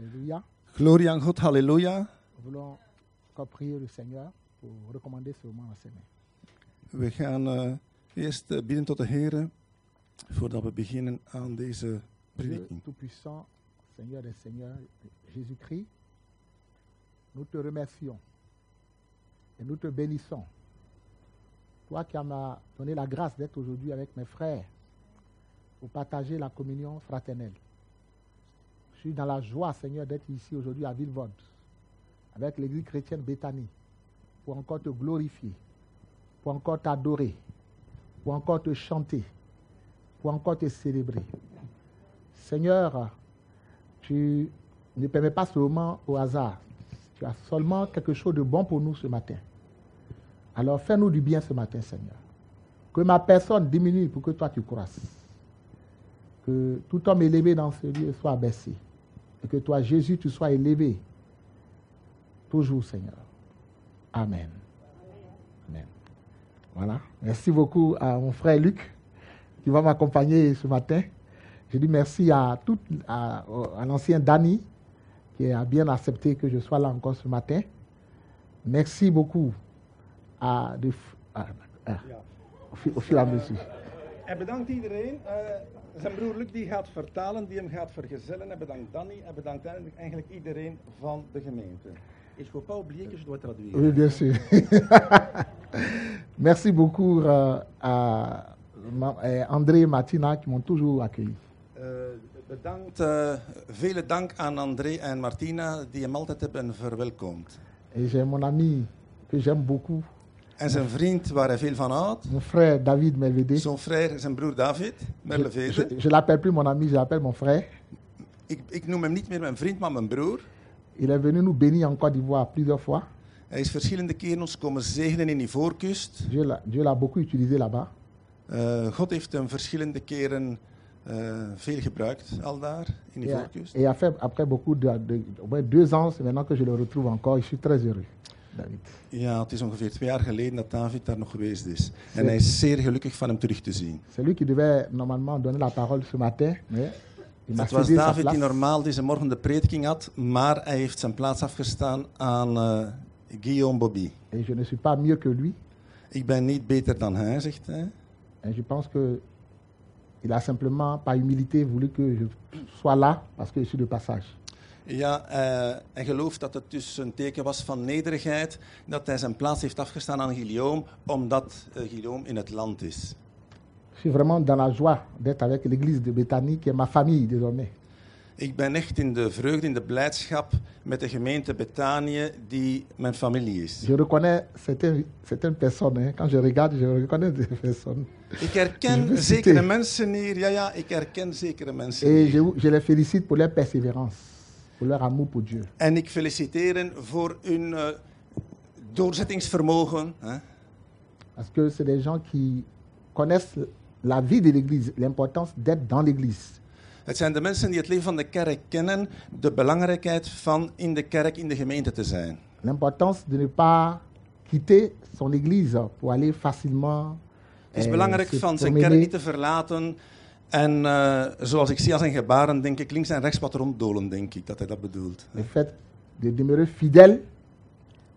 Alléluia. Glorie aan God, halleluja. Nous voulons encore prier le Seigneur pour recommander ce moment à ses mains. We gaan eh, eerst eh, bidden tot de Heer voordat we beginnen aan deze Dieu prediking. Tout-Puissant, Seigneur des Seigneurs, Jésus-Christ, nous te remercions et nous te bénissons. Toi qui m'as donné la grâce d'être aujourd'hui avec mes frères pour partager la communion fraternelle. Je suis dans la joie, Seigneur, d'être ici aujourd'hui à Villevorde avec l'église chrétienne Béthanie pour encore te glorifier, pour encore t'adorer, pour encore te chanter, pour encore te célébrer. Seigneur, tu ne permets pas ce moment au hasard. Tu as seulement quelque chose de bon pour nous ce matin. Alors fais-nous du bien ce matin, Seigneur. Que ma personne diminue pour que toi tu croisses. Que tout homme élevé dans ce lieu soit abaissé. Et que toi, Jésus, tu sois élevé. Toujours, Seigneur. Amen. Amen. Voilà. Merci beaucoup à mon frère Luc qui va m'accompagner ce matin. Je dis merci à, tout, à, l'ancien Danny qui a bien accepté que je sois là encore ce matin. Merci beaucoup à, au, fil, à mesure. Bedankt iedereen. Eh, zijn broer Luc die gaat vertalen, die hem gaat vergezellen. Hij bedankt Danny. Hij bedankt eigenlijk iedereen van de gemeente. Et je ne faut pas oublier que je dois traduire. Oui, bien sûr. Merci beaucoup euh, à ma- euh, André et Martina qui m'ont toujours accueilli. Eh, bedankt, eh, vele dank aan André en Martina die hem altijd hebben verwelkomd. Et j'ai mon ami que j'aime beaucoup, En zijn vriend waar hij veel van houdt. mon frère David Melvede. Zijn frère, zijn broer David, Je, Merlevede. je, je l'appelle plus mon ami, je l'appelle mon frère. Ik, ik noem hem niet meer mijn vriend, maar mijn broer. Il est venu nous bénir en Côte d'Ivoire plusieurs fois. Hij is verschillende keren ons komen zegenen in Ivoorkust. Dieu l'a Dieu l'a beaucoup utilisé là-bas. Eh, God heeft hem verschillende keren eh, veel gebruikt, al daar, in Et, Ivoorkust. et a fait, après beaucoup de, de- au moins deux ans, maintenant que je le retrouve encore. Je suis très heureux, David. Ja, het is ongeveer twee jaar geleden dat David daar nog geweest is. En hij is zeer gelukkig van hem terug te zien. C'est lui qui devait normalement donner la parole ce matin, mais Het was David die normaal deze morgen de prediking had, maar hij heeft zijn plaats afgestaan aan eh, Guillaume Bobby. Et je ne suis pas mieux que lui. Ik ben niet beter dan hij, zegt hij. Et je pense que il a simplement, par humilité, voulu que je sois là parce que je suis de passage. Ja, eh, hij gelooft dat het dus een teken was van nederigheid, dat hij zijn plaats heeft afgestaan aan Guillaume, omdat eh, Guillaume in het land is. Je suis vraiment dans la joie d'être avec l'église de Béthanie, qui est ma famille désormais. Ik ben echt in de vreugde, in de blijdschap met de gemeente Betanië, die mijn familie is. Je reconnais certaines, certaines personnes. hein. Quand je regarde, je reconnais des personnes. Ik herken zekere citer. mensen hier. Ja, ja, ik herken zekere mensen Et hier. je, je les félicite pour leur persévérance, pour leur amour pour Dieu. En ik feliciteer hen voor hun eh, doorzettingsvermogen. Hè? Parce que c'est des gens qui connaissent la vie de l'église, l'importance d'être dans l'église. Het zijn de mensen die het leven van de kerk kennen, de belangrijkheid van in de kerk, in de gemeente te zijn. L'importance de ne pas quitter son église pour aller facilement. Het is eh, belangrijk se van zijn kerk niet te verlaten. En eh, zoals ik zie aan zijn gebaren, denk ik links en rechts wat ronddolen, denk ik dat hij dat bedoelt. Le fait de demeurer fidèle,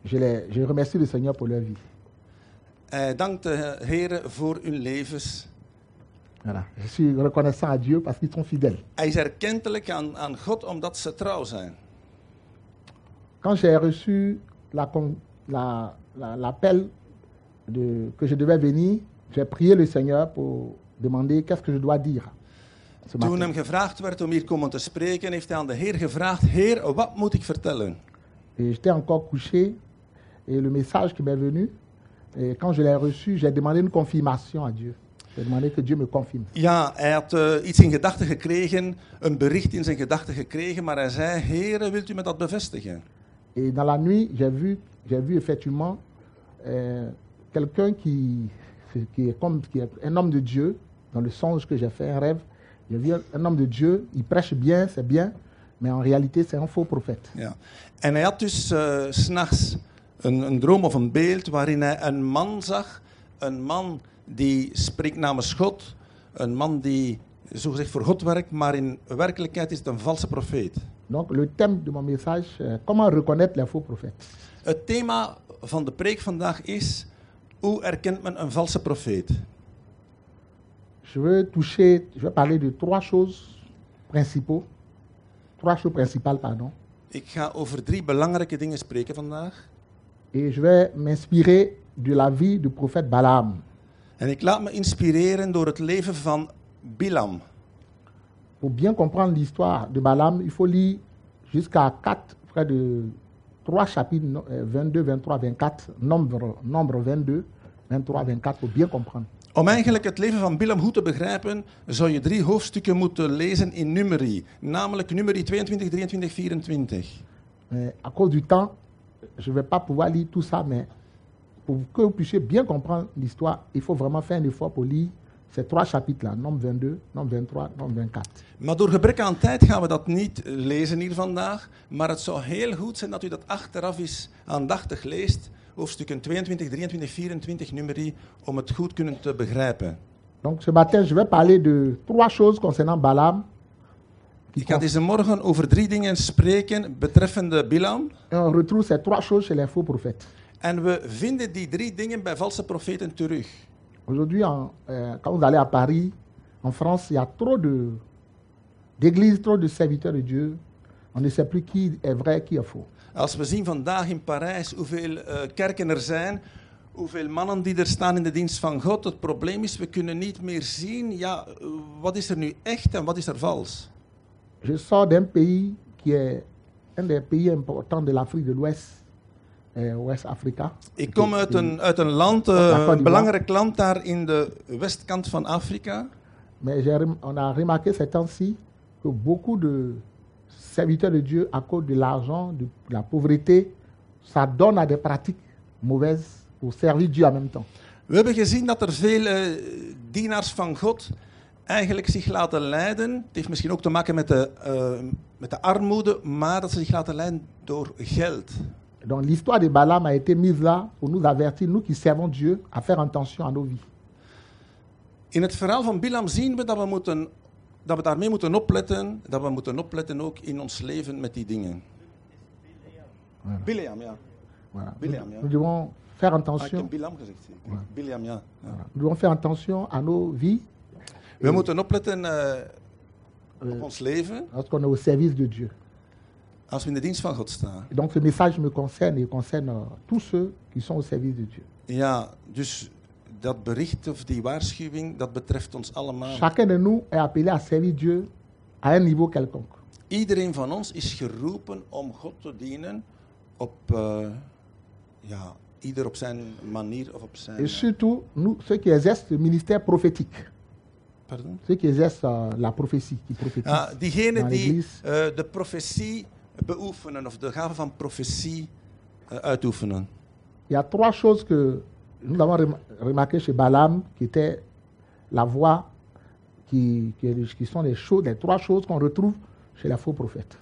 je, les, je remercie le Seigneur pour leur vie. Hij dankt de Heer voor hun levens. Voilà. Je suis reconnaissant à Dieu parce qu'ils sont fidèles. Hij is erkentelijk aan, aan God omdat ze trouw zijn. Quand j'ai reçu la con- la- la- l'appel de que je devais venir, j'ai prié le Seigneur pour demander qu'est-ce que je dois dire. Toen hem gevraagd werd om hier komen te spreken, heeft hij aan de Heer gevraagd: Heer, wat moet ik vertellen? Et j'étais encore couché. Et le message qui m'est venu, et quand je l'ai reçu, j'ai demandé une confirmation à Dieu. J'ai demandé que Dieu me confirme. Ja, hij had eh, iets in gedachten gekregen, een bericht in zijn gedachten gekregen, maar hij zei: Heer, wilt u me dat bevestigen? Et dans la nuit, j'ai vu, j'ai vu effectivement euh, quelqu'un qui, qui est comme qui est un homme de Dieu, dans le songe que j'ai fait, un rêve. J'ai vu un, homme de Dieu, il prêche bien, c'est bien, mais en réalité, c'est un faux prophète. Ja. En hij had dus eh, s'nachts een, een droom of een beeld waarin hij een man zag. Een man die spreekt namens God. Een man die zogezegd voor God werkt, maar in werkelijkheid is het een valse profeet. Donc le thème de mon message, euh, comment reconnaître les faux prophètes. Het thema van de preek vandaag is: hoe erkent men een valse profeet? Je veux toucher, je vais parler de trois choses principaux, trois choses principales, pardon. Ik ga over drie belangrijke dingen spreken vandaag. Et je vais m'inspirer de la vie du prophète Balaam. En ik laat me inspireren door het leven van Bilam. Pour bien comprendre l'histoire de Balaam, il faut lire jusqu'à 4, près de 3 chapitres, no- euh, 22, 23, 24, nombre, nombre 22, 23, 24, pour bien comprendre. Om eigenlijk het leven van Bilam goed te begrijpen, zou je drie hoofdstukken moeten lezen in Numeri. Namelijk Numeri 22, 23, 24. Mais à cause du temps, je ne vais pas pouvoir lire tout ça, mais pour que vous puissiez bien comprendre l'histoire, il faut vraiment faire un effort pour lire ces trois chapitres-là, nombre 22, nombre 23, nombre 24. Maar door gebrek aan tijd gaan we dat niet lezen hier vandaag. Maar het zou heel goed zijn dat u dat achteraf eens aandachtig leest. Hoofdstukken 22, 23, 24 Numeri. Om het goed kunnen te begrijpen. Donc ce matin, je vais parler de trois choses concernant Balaam. Ik ga deze morgen over drie dingen spreken betreffende Bilam. Et on retrouve ces trois choses chez les faux prophètes. En we vinden die drie dingen bij valse profeten terug. Aujourd'hui, euh, quand vous allez à Paris, en France, il y a trop de d'églises, trop de serviteurs de Dieu. On ne sait plus qui est vrai, qui est faux. Als we zien vandaag in Parijs hoeveel eh, kerken er zijn, hoeveel mannen die er staan in de dienst van God, het probleem is, we kunnen niet meer zien, ja, eh, wat is er nu echt en wat is er vals? Je sors d'un pays qui est un des pays importants de l'Afrique de l'Ouest, euh, Ouest-Africa. Ik kom uit een, uit een land, eh, een belangrijk land daar in de westkant van Afrika. Mais on a remarqué ces temps-ci que beaucoup de serviteurs de Dieu, à cause de l'argent, de la pauvreté, ça donne à des pratiques mauvaises pour servir Dieu en même temps. We hebben gezien dat er veel eh, dienaars van God eigenlijk zich laten leiden. Het heeft misschien ook te maken met de, eh, met de armoede, maar dat ze zich laten leiden door geld. Donc l'histoire de Balaam a été mise là pour nous avertir, nous qui servons Dieu, à faire attention à nos vies. In het verhaal van Bilam zien we dat we, moeten, dat we daarmee moeten opletten. Dat we moeten opletten ook in ons leven met die dingen. Voilà. Bileam, ja. Voilà. Bileam, Nous, ja. nous devons faire Ah, attention, heb Bilam gezegd. zeker. Bileam, ja. ja. voilà. nous devons faire attention à nos vies We moeten opletten eh, euh, op ons leven lorsqu'on est au service de Dieu. als we in de dienst van God staan. Et donc ce message me concerne et concerne euh, tous ceux qui sont au service de Dieu. Ja, dus dat bericht of die waarschuwing, dat betreft ons allemaal. Chacun de nous est appelé à servir Dieu à un niveau quelconque. Iedereen van ons is geroepen om God te dienen op, eh, ja, ieder op zijn manier of op zijn... Et surtout, nous, ceux qui exercent le ministère prophétique, Pardon? ceux qui exercent euh, la prophétie, qui prophétisent. Ja, diegenen die eh, de profetie beoefenen of de gave van profetie eh, uitoefenen. Il y a trois choses que nous avons rem- remarquées chez Balaam, qui étaient la voix, qui, qui, qui sont les choses, les trois choses qu'on retrouve chez les faux prophètes.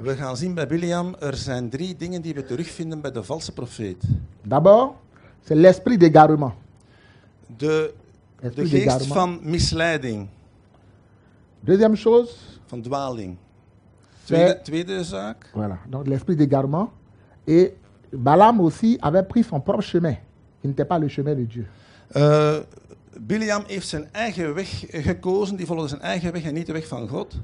We gaan zien bij Biliam, er zijn drie dingen die we terugvinden bij de valse profeet. D'abord, c'est l'esprit d'égarement. De, de geest van misleiding, Deuxième chose, van dwaling. C'est- Tweede, tweede zaak, voilà, donc l'esprit d'égarement. Et Balaam aussi avait pris son propre chemin, qui n'était pas le chemin de Dieu. Eh Biliam heeft zijn eigen weg gekozen, die volgde zijn eigen weg en niet de weg van God.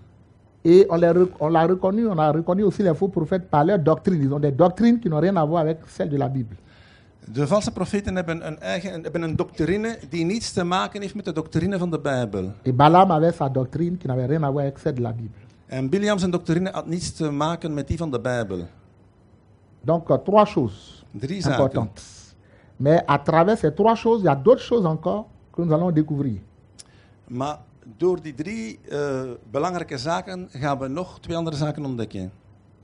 Et on les rec- on l'a reconnu, on a reconnu aussi les faux prophètes par leur doctrine. Ils ont des doctrines qui n'ont rien à voir avec celles de la Bible. De valse profeten hebben een, eigen, hebben een doctrine die niets te maken heeft met de doctrine van de Bijbel. Et Balaam avait sa doctrine qui n'avait rien à voir avec celle de la Bible. En Biliam zijn doctrine had niets te maken met die van de Bijbel. Donc, euh, trois choses Drie zaken. importantes. Mais à travers ces trois choses, il y a d'autres choses encore que nous allons découvrir. Maar door die drie eh, belangrijke zaken gaan we nog twee andere zaken ontdekken.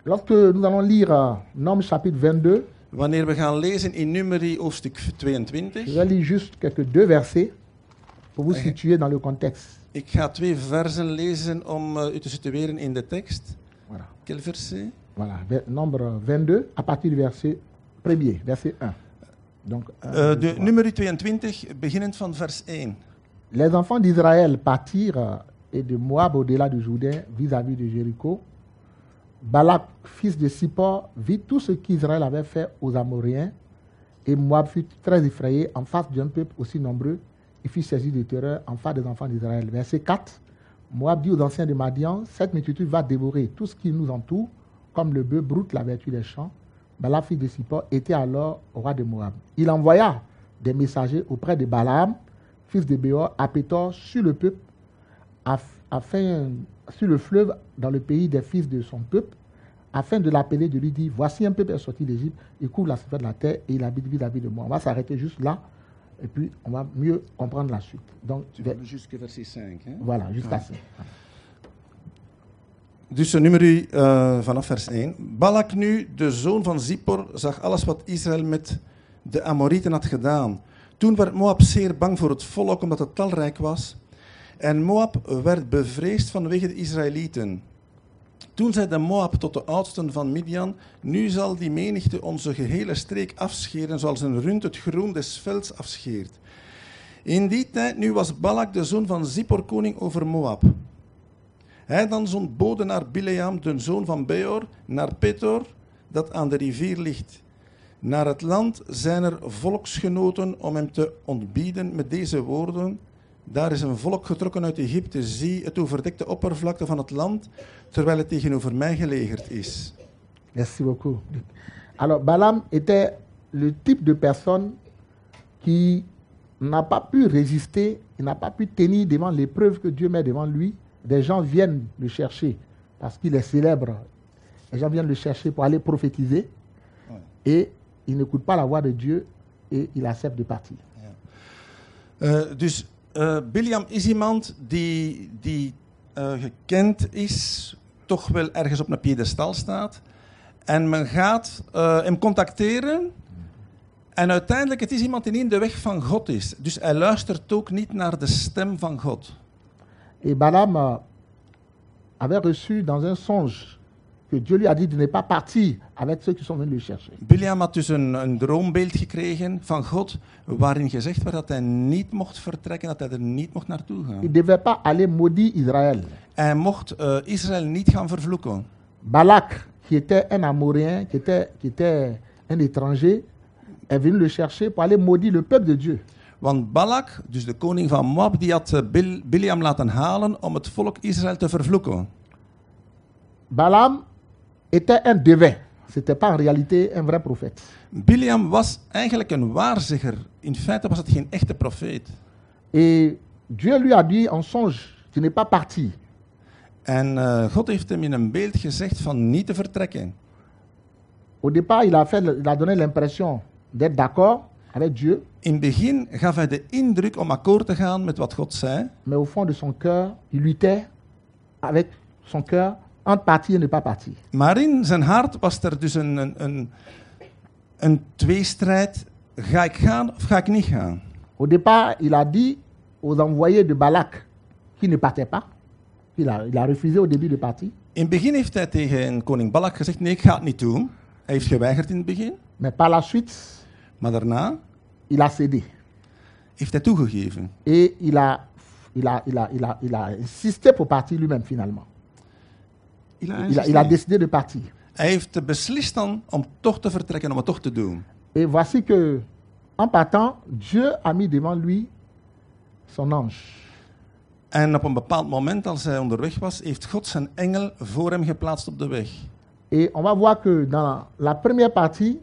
Lorsque nous allons lire Nombre chapitre 22, Wanneer we gaan lezen in Numeri hoofdstuk je 22, vais lire juste quelques deux versets pour vous Ouais. situer dans le contexte. ik ga twee versen lezen om eh, u te situeren in de tekst. Voilà. Quel verset? Voilà. Nombre 22 à partir du verset 1er, verset 1. Donc, de. Numeri 22, beginnend van vers 1. Les enfants d'Israël partirent euh, et de Moab au-delà du Jourdain vis-à-vis de Jéricho Balak, fils de Sippor, vit tout ce qu'Israël avait fait aux Amoréens, et Moab fut très effrayé en face d'un peuple aussi nombreux, et fut saisi de terreur en face des enfants d'Israël. Verset 4. Moab dit aux anciens de Madian, cette multitude va dévorer tout ce qui nous entoure, comme le bœuf broute la vertu des champs. Balak, fils de Sippor, était alors roi de Moab. Il envoya des messagers auprès de Balaam, fils de Béor, à Pétor, sur le peuple, af- afin, sur le fleuve, dans le pays des fils de son peuple, afin de l'appeler, de lui dire, voici un peuple est sorti d'Égypte, il couvre la surface de la terre et il habite vis-à-vis de moi. On va s'arrêter juste là, et puis on va mieux comprendre la suite. Donc, Tu vas jusqu'à verset 5. Hè? voilà, juste assez. Dus nummer 3 vanaf vers 1. Balak nu, de zoon van Zippor, zag alles wat Israël met de Amorieten had gedaan. Toen werd Moab zeer bang voor het volk, omdat het talrijk was. En Moab werd bevreesd vanwege de Israëlieten. Toen zei de Moab tot de oudsten van Midian, nu zal die menigte onze gehele streek afscheren, zoals een rund het groen des velds afscheert. In die tijd nu was Balak de zoon van Zippor koning over Moab. Hij dan zond bode naar Bileam, de zoon van Beor, naar Petor, dat aan de rivier ligt. Naar het land zijn er volksgenoten om hem te ontbieden met deze woorden. Daar is een volk getrokken uit Egypte, zie het overdekte oppervlakte van het land, terwijl het tegenover mij gelegerd is. Merci beaucoup. Alors, Balaam était le type de personne qui n'a pas pu résister, il n'a pas pu tenir devant l'épreuve que Dieu met devant lui. Des gens viennent le chercher parce qu'il est célèbre. Les gens viennent le chercher pour aller prophétiser et il n'écoute pas la voix de Dieu et il accepte de partir. Eh, dus eh Biliam is iemand die, die eh, gekend is, toch wel ergens op een piedestal staat. En men gaat eh, hem contacteren. En uiteindelijk, het is iemand die in de weg van God is. Dus hij luistert ook niet naar de stem van God. Et Balaam euh, avait reçu dans un songe que Dieu lui a dit de ne pas partir avec ceux qui sont venus le chercher. Biliam had dus een, een droombeeld gekregen van God, waarin gezegd werd dat hij niet mocht vertrekken, dat hij er niet mocht naartoe gaan. Il ne devait pas aller maudire Israël. Hij mocht eh, Israël niet gaan vervloeken. Balak, qui était un Amoréen, qui était, qui était un étranger, est venu le chercher pour aller maudire le peuple de Dieu. Want Balak, dus de koning van Moab, die had eh, Bil- Biliam laten halen om het volk Israël te vervloeken. Balaam était un devin. Ce n'était pas en réalité un vrai prophète. Biliam was eigenlijk een waarzegger. In feite was het geen echte profeet. Et Dieu lui a dit en songe, tu n'es pas parti. En eh, God heeft hem in een beeld gezegd van niet te vertrekken. Au départ, il a, fait, il a donné l'impression d'être d'accord avec Dieu, In het begin gaf hij de indruk om akkoord te gaan met wat God zei. mais au fond de son cœur, il luttait avec son cœur entre partir et ne pas partir. Maar in zijn hart was er dus een, een, een, een tweestrijd. Ga ik gaan of ga ik niet gaan? Au départ, il a dit aux envoyés de Balak qui ne partaient pas. Il a, il a refusé au début de partir. In het begin heeft hij tegen koning Balak gezegd: Nee, ik ga het niet doen. Hij heeft geweigerd in het begin. Mais par la suite, Maar daarna il a cédé. heeft hij toegegeven. Et il a, il a, il a, il a, il a insisté pour partir lui-même finalement. Il a, Il a, il a décidé de partir. Hij heeft beslist dan om toch te vertrekken, om het toch te doen. Et voici que, en partant, Dieu a mis devant lui son ange. En op een bepaald moment, als hij onderweg was, heeft God zijn engel voor hem geplaatst op de weg. Et on va voir que dans la première partie,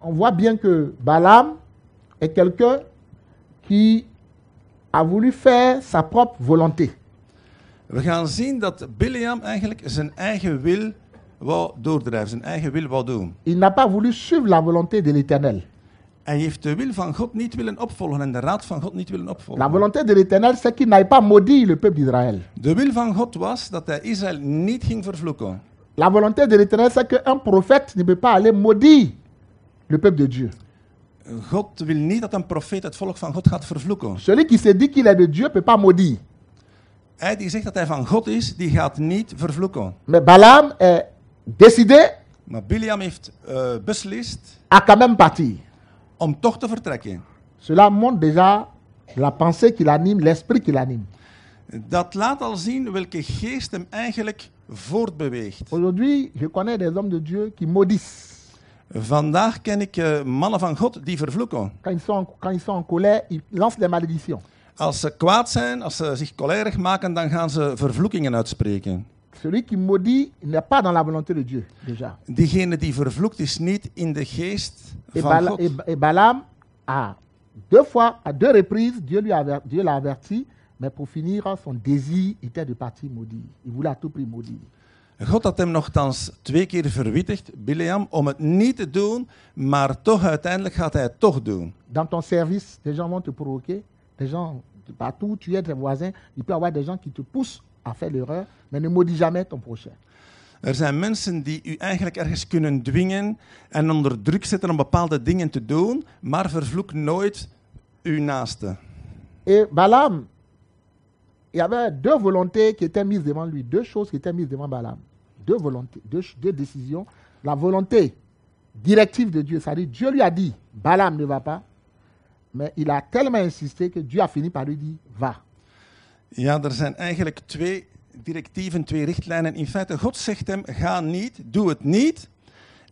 on voit bien que Balaam est quelqu'un qui a voulu faire sa propre volonté. We gaan zien dat Biliam eigenlijk zijn eigen wil wou doordrijven, zijn eigen wil wou doen. Il n'a pas voulu suivre la volonté de l'Éternel. Hij heeft de wil van God niet willen opvolgen en de raad van God niet willen La opvolgen. volonté de l'Éternel, c'est qu'il n'aille pas maudire le peuple d'Israël. De wil van God was dat hij Israël niet ging vervloeken. La volonté de l'Éternel, c'est qu'un prophète ne peut pas aller maudire le peuple de Dieu. God wil niet dat een profeet het volk van God gaat vervloeken. Celui qui se dit qu'il est de Dieu peut pas maudire. Hij die zegt dat hij van God is, die gaat niet vervloeken. Mais Balaam est décidé Maar Biliam heeft eh, beslist à quand même partir. om toch te vertrekken. Cela montre déjà la pensée qui l'anime, l'esprit qui l'anime. Dat laat al zien welke geest hem eigenlijk voortbeweegt. Aujourd'hui, je connais des hommes de Dieu qui maudissent. Vandaag ken ik eh, mannen van God die vervloeken. Quand ils sont quand ils sont en colère, ils lancent des malédictions. Als ze kwaad zijn, als ze zich cholerig maken, dan gaan ze vervloekingen uitspreken. Celui qui maudit n'est pas dans la volonté de Dieu, déjà. Diegene die vervloekt is niet in de geest Et, van Bala- God. et- et Balaam, a deux fois, à deux reprises, Dieu lui a Dieu l'a averti, mais pour finir, son désir était de partir maudit. Il voulait à tout prix maudire. God had hem nogthans twee keer verwittigd, Bileam, om het niet te doen, maar toch uiteindelijk gaat hij het toch doen. Dans ton service, des gens vont te provoquer, des gens, partout tu es, tes voisins, il peut y avoir des gens qui te poussent à faire l'erreur, mais ne maudis jamais ton prochain. Er zijn mensen die u eigenlijk ergens kunnen dwingen en onder druk zetten om bepaalde dingen te doen, maar vervloek nooit uw naaste. Et Balaam, il y avait deux volontés qui étaient mises devant lui, deux choses qui étaient mises devant Balaam. Deux volontés, deux, deux décisions. La volonté directive de Dieu, c'est-à-dire Dieu lui a dit, Balaam ne va pas, mais il a tellement insisté que Dieu a fini par lui dire, va. Ja, er zijn eigenlijk twee directieven, twee richtlijnen. In feite, God zegt hem, ga niet, doe het niet.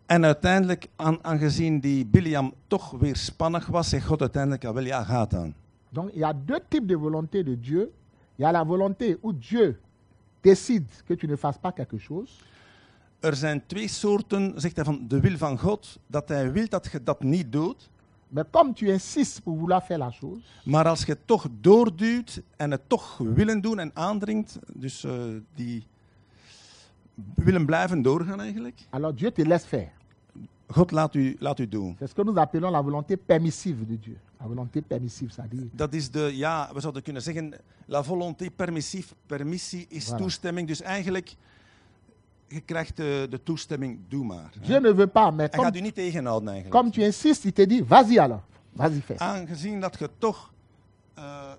En uiteindelijk, aan, aangezien die Biliam toch weer spannig was, zegt God uiteindelijk, wel ja, ga dan. Donc il y a deux types de volonté de Dieu. Il y a la volonté où Dieu décide que tu ne fasses pas quelque chose. Er zijn twee soorten, zegt hij, van de wil van God, dat hij wil dat je dat niet doet. Mais comme tu insistes pour vouloir faire la chose, Maar als je het toch doorduwt en het toch willen doen en aandringt, dus eh, die willen blijven doorgaan eigenlijk, alors Dieu te laisse faire. God laat u, laat u doen. C'est ce que nous appelons la volonté permissive de Dieu. La volonté permissive, c'est-à-dire Dat is de, ja, we zouden kunnen zeggen, la volonté permissief. Permissie is Voilà. toestemming. Dus eigenlijk, je krijgt de, de toestemming, doe maar. hè. Dieu ne veut pas, mais Hij gaat u niet tegenhouden eigenlijk. comme tu insistes, il te dit, vas-y alors, vas-y fais. Aangezien dat je toch eh,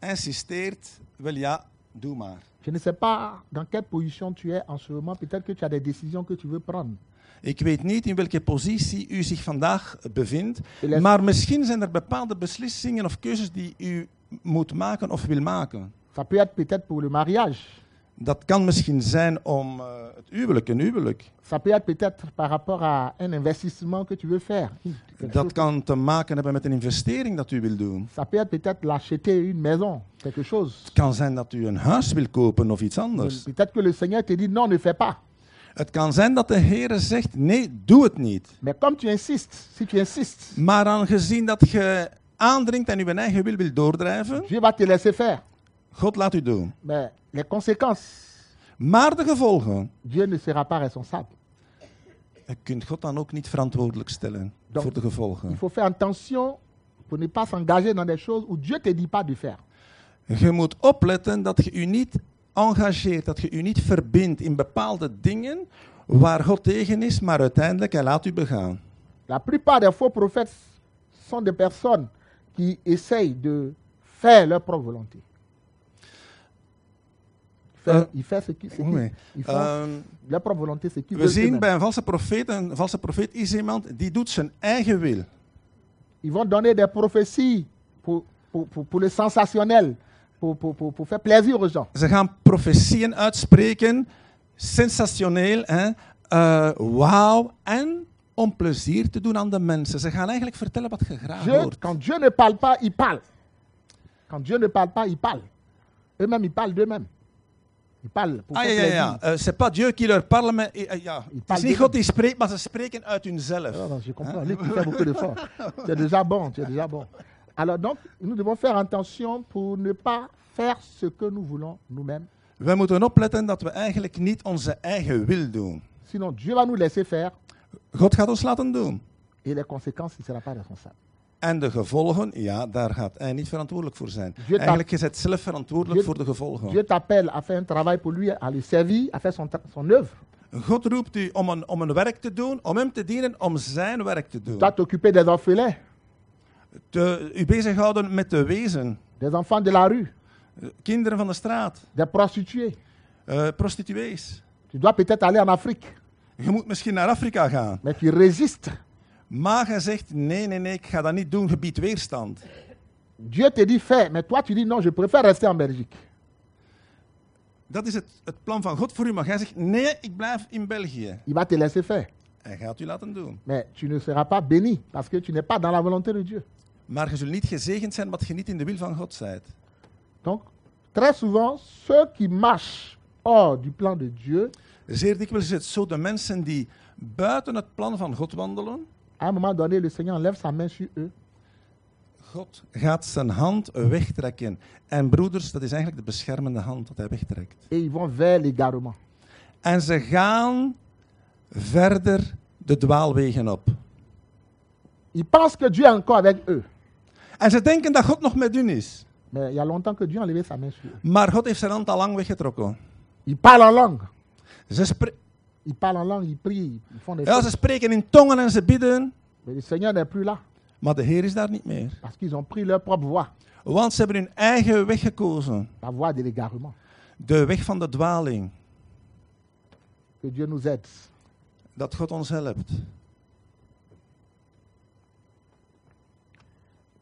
insisteert, wel ja, doe maar. Je ne sais pas dans quelle position tu es en ce moment. Peut-être que tu as des décisions que tu veux prendre. Ik weet niet in welke positie u zich vandaag bevindt, maar misschien zijn er bepaalde beslissingen of keuzes die u moet maken of wil maken. Ça peut être peut-être pour le mariage. Dat kan misschien zijn om eh, het huwelijk, een huwelijk. Ça peut être peut-être par rapport à un investissement que tu veux faire. Dat kan te maken hebben met een investering dat u wil doen. Ça peut être peut-être l'acheter une maison, quelque chose. Het kan zijn dat u een huis wil kopen of iets anders. Peut-être que le Seigneur te dit, non, ne fais pas. Het kan zijn dat de Heer zegt, nee, doe het niet. Mais comme tu insistes, si tu insistes, Maar aangezien dat je aandringt en uw eigen wil wil doordrijven, Dieu va te laisser faire. God laat u doen. Mais les conséquences, Maar de gevolgen, Dieu ne sera pas responsable. je kunt God dan ook niet verantwoordelijk stellen Donc, voor de Il gevolgen. faut faire attention pour ne pas s'engager dans des choses où Dieu te dit pas de faire. Je moet opletten dat je u niet engageert, dat je u niet verbindt in bepaalde dingen waar God tegen is, maar uiteindelijk hij laat u begaan. La plupart des faux prophètes sont des personnes qui essayent de faire leur propre volonté. Faire- Euh, ils font ce qui- ce qui- oui. font Ehm, leur propre volonté, ce qu'ils we zien bij een valse profeet, een valse profeet is iemand die doet zijn eigen wil. Ils vont donner des prophéties pour, pour, pour, pour le sensationnel, pour, pour, pour, pour faire plaisir aux gens. Ze gaan profetieën uitspreken, sensationeel, hè? Eh, wauw, en om plezier te doen aan de mensen. Ze gaan eigenlijk vertellen wat je graag Dieu, hoort. quand Dieu ne parle pas, il parle. Quand Dieu ne parle pas, il parle. Eux-mêmes, ils parlent d'eux-mêmes. Ils parlent pour Ah ja, ja, ja. Eh, c'est pas Dieu qui leur parle, maar eh, eh, ja. Het is niet God die spreekt, maar ze spreken uit hunzelf. Non, non, je comprends. Lui qui fait beaucoup d'efforts. Tu es déjà bon, tu es déjà bon. Alors donc, nous devons faire attention pour ne pas faire ce que nous voulons nous-mêmes. We moeten opletten dat we eigenlijk niet onze eigen wil doen. Sinon, Dieu va nous laisser faire God gaat ons laten doen. et les conséquences, il ne sera pas responsable. En de gevolgen, ja, daar gaat hij niet verantwoordelijk voor zijn. Dieu Eigenlijk is het zelf verantwoordelijk Dieu- voor de gevolgen. Dieu t'appelle à faire un travail pour lui, à le servir, à faire son, son œuvre. God roept u om een, om een werk te doen, om hem te dienen, om zijn werk te Tu doen. dois t'occuper des orphelins, Te, u bezighouden met de wezen, des enfants de la rue, eh, kinderen van de straat, des prostituées. eh, prostituees. Tu dois peut-être aller en Afrique, Je moet misschien naar Afrika gaan. mais tu résistes. Maar je zegt, nee, nee, nee, ik ga dat niet doen, gebied weerstand. Dieu te dit fais, mais toi tu dis non, je préfère rester en Belgique. Dat is het, het plan van God voor u. Maar jij zegt, nee, ik blijf in België. Il va te laisser faire. Hij gaat u laten doen. Mais tu ne seras pas béni parce que tu n'es pas dans la volonté de Dieu. Maar je zult niet gezegend zijn wat je niet in de wil van God zijt. Donc, très souvent, ceux qui marchent hors du plan de Dieu, Zeer dikwijls is het zo, de mensen die buiten het plan van God wandelen, à un moment donné, le Seigneur enlève sa main sur eux. God gaat zijn hand wegtrekken. En broeders, dat is eigenlijk de beschermende hand dat hij wegtrekt. et ils vont vers l'égarement. En ze gaan verder de dwaalwegen op. Ils pensent que Dieu est encore avec eux. En ze denken dat God nog met hun is. Mais il y a longtemps que Dieu a enlevé sa main sur eux. Maar God heeft zijn hand al lang weggetrokken. Ils parlent en langue. Ze, spre- Ils parlent en langue, ils prient, ils font des ja, choses. ze spreken in tongen en ze bidden. Mais le Seigneur n'est plus là Maar de Heer is daar niet meer. parce qu'ils ont pris leur propre voie, Want ze hebben hun eigen weg gekozen. la voie de l'égarement. De weg van de dwaling. Que Dieu nous aide. Dat God ons helpt.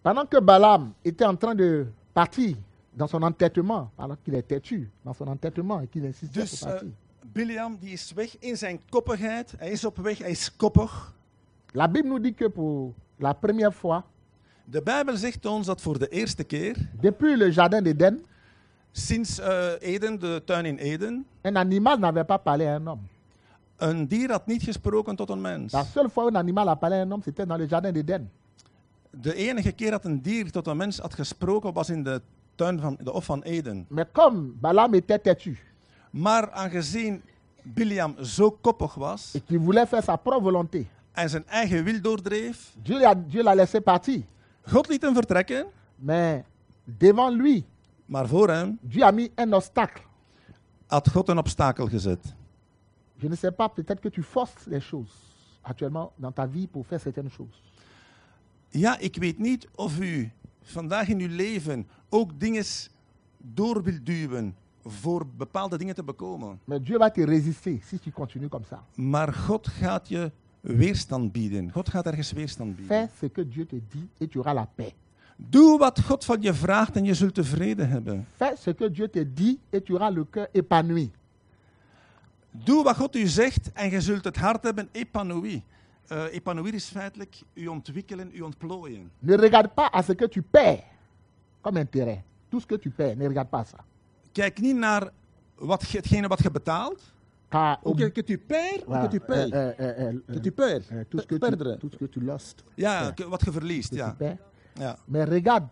Pendant que Balaam était en train de partir dans son entêtement, alors qu'il est têtu dans son entêtement et qu'il insistait Dus pour eh, partir, Biliam die is weg in zijn koppigheid. Hij is op weg, hij is koppig. la Bible nous dit que pour la première fois, De Bijbel zegt ons dat voor de eerste keer, depuis le jardin d'Éden, sinds eh, Eden, de tuin in Eden, un animal n'avait pas parlé à un homme. Een dier had niet gesproken tot een mens. La seule fois où un animal a parlé à un homme, c'était dans le jardin d'Éden. De enige keer dat een dier tot een mens had gesproken was in de tuin van de Hof van Eden. Mais comme Balaam était têtu Maar aangezien Biliam zo koppig was et qu'il voulait faire sa propre volonté, en zijn eigen wil doordreef, Dieu l'a, Dieu l'a laissé partir. God liet hem vertrekken, Mais devant lui, maar voor hem Dieu a mis un obstacle. had God een obstakel gezet. Je ne sais pas, peut-être que tu forces les choses actuellement dans ta vie pour faire certaines choses. Ja, ik weet niet of u vandaag in uw leven ook dingen door wilt duwen voor bepaalde dingen te bekomen. Mais Dieu va te résister si tu continues comme ça. Maar God gaat je weerstand bieden. God gaat ergens weerstand bieden. Fais ce que Dieu te dit et tu auras la paix. Doe wat God van je vraagt en je zult tevreden hebben. Fais ce que Dieu te dit et tu auras le cœur épanoui. Doe wat God u zegt en je zult het hart hebben epanoui. Eh epanouir is feitelijk u ontwikkelen, u ontplooien. Ne regarde pas à ce que tu perds comme intérêt. Tout ce que tu perds, ne regarde pas ça. Kijk niet naar wat, hetgene wat je betaalt. Car Ou que, que tu perds ou que tu payes. euh, euh, que tu perds. tout, ce que Pe- tu, perdre. tout ce que tu lost, Ja, wat je verliest. Ja. Ja. Mais regarde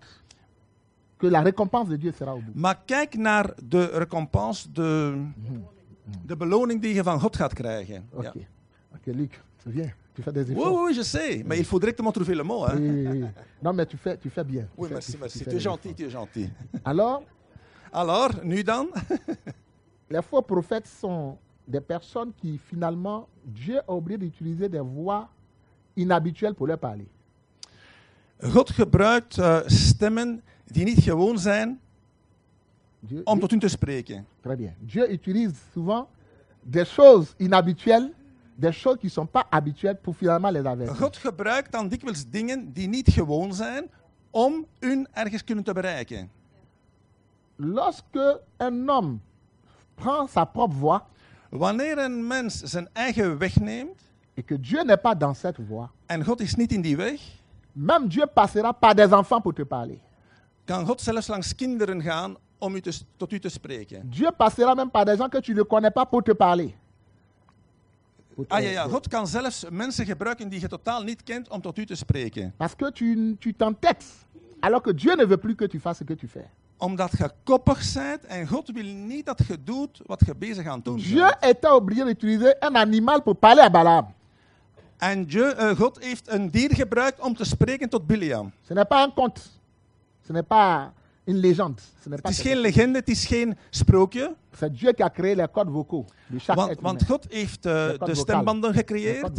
que la récompense de Dieu sera au bout. Maar kijk naar de recompense, de, de beloning die je van God gaat krijgen. Ok. Ja. Ok, Luc, c'est bien. Tu fais des Oui, efforts. oui, je sais. Maar il faut directement trouver le mot. Hein? Oui, oui, oui. Non, mais tu fais, tu fais bien. Tu Oui, fais- merci, tu- merci. tu Tu es gentil, tu es gentil. Alors, Alors, nu dan? les faux prophètes sont des personnes qui, finalement, Dieu a oublié d'utiliser des voix inhabituelles pour leur parler. God gebruikt eh, stemmen die niet gewoon zijn Dieu, om tot hun te spreken. très bien. Dieu utilise souvent des choses inhabituelles, des choses qui ne sont pas habituelles pour finalement les avertir. God gebruikt dan dikwijls dingen die niet gewoon zijn om hun ergens kunnen te bereiken. Lorsque un homme prend sa propre voie Wanneer een mens zijn eigen weg neemt et que Dieu n'est pas dans cette voie, en God is niet in die weg, même Dieu passera par des enfants pour te parler. kan God zelfs langs kinderen gaan om u te, tot u te spreken. Dieu passera même par des gens que tu ne connais pas pour te parler. Ah ja, ja, God kan zelfs mensen gebruiken die je totaal niet kent om tot u te spreken. Parce que tu tu t'entêtes, alors que Dieu ne veut plus que tu fasses ce que tu fais. Omdat je koppig bent en God wil niet dat je doet wat je bezig aan het doen Dieu bent. était obligé d'utiliser un animal pour parler à Balaam. En Dieu, eh, God heeft een dier gebruikt om te spreken tot Biliam. Ce n'est pas un conte. Ce n'est pas une légende. Ce n'est Het is geen chose. legende, het is geen sprookje. C'est Dieu qui a créé les codes vocaux de chaque Want, want. God heeft codes de stembanden gecreëerd.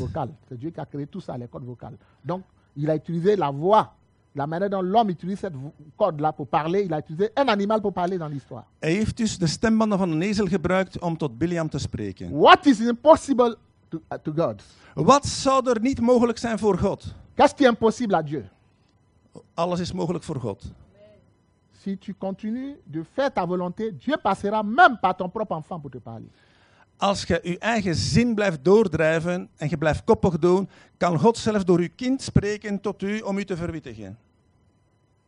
C'est Dieu qui a créé tout ça, les codes vocales. Donc, il a utilisé la voix, la manière dont l'homme utilise cette code-là pour parler. Il a utilisé un animal pour parler dans l'histoire. Hij heeft dus de stembanden van een ezel gebruikt om tot Biliam te spreken. What is impossible to, uh, to God? Wat zou er niet mogelijk zijn voor God? Qu'est-ce qui est impossible à Dieu? Alles is mogelijk voor God. Si tu continues de faire ta volonté, Dieu passera même par ton propre enfant pour te parler. Als je je eigen zin blijft doordrijven en je blijft koppig doen, kan God zelf door uw kind spreken tot u om u te verwittigen.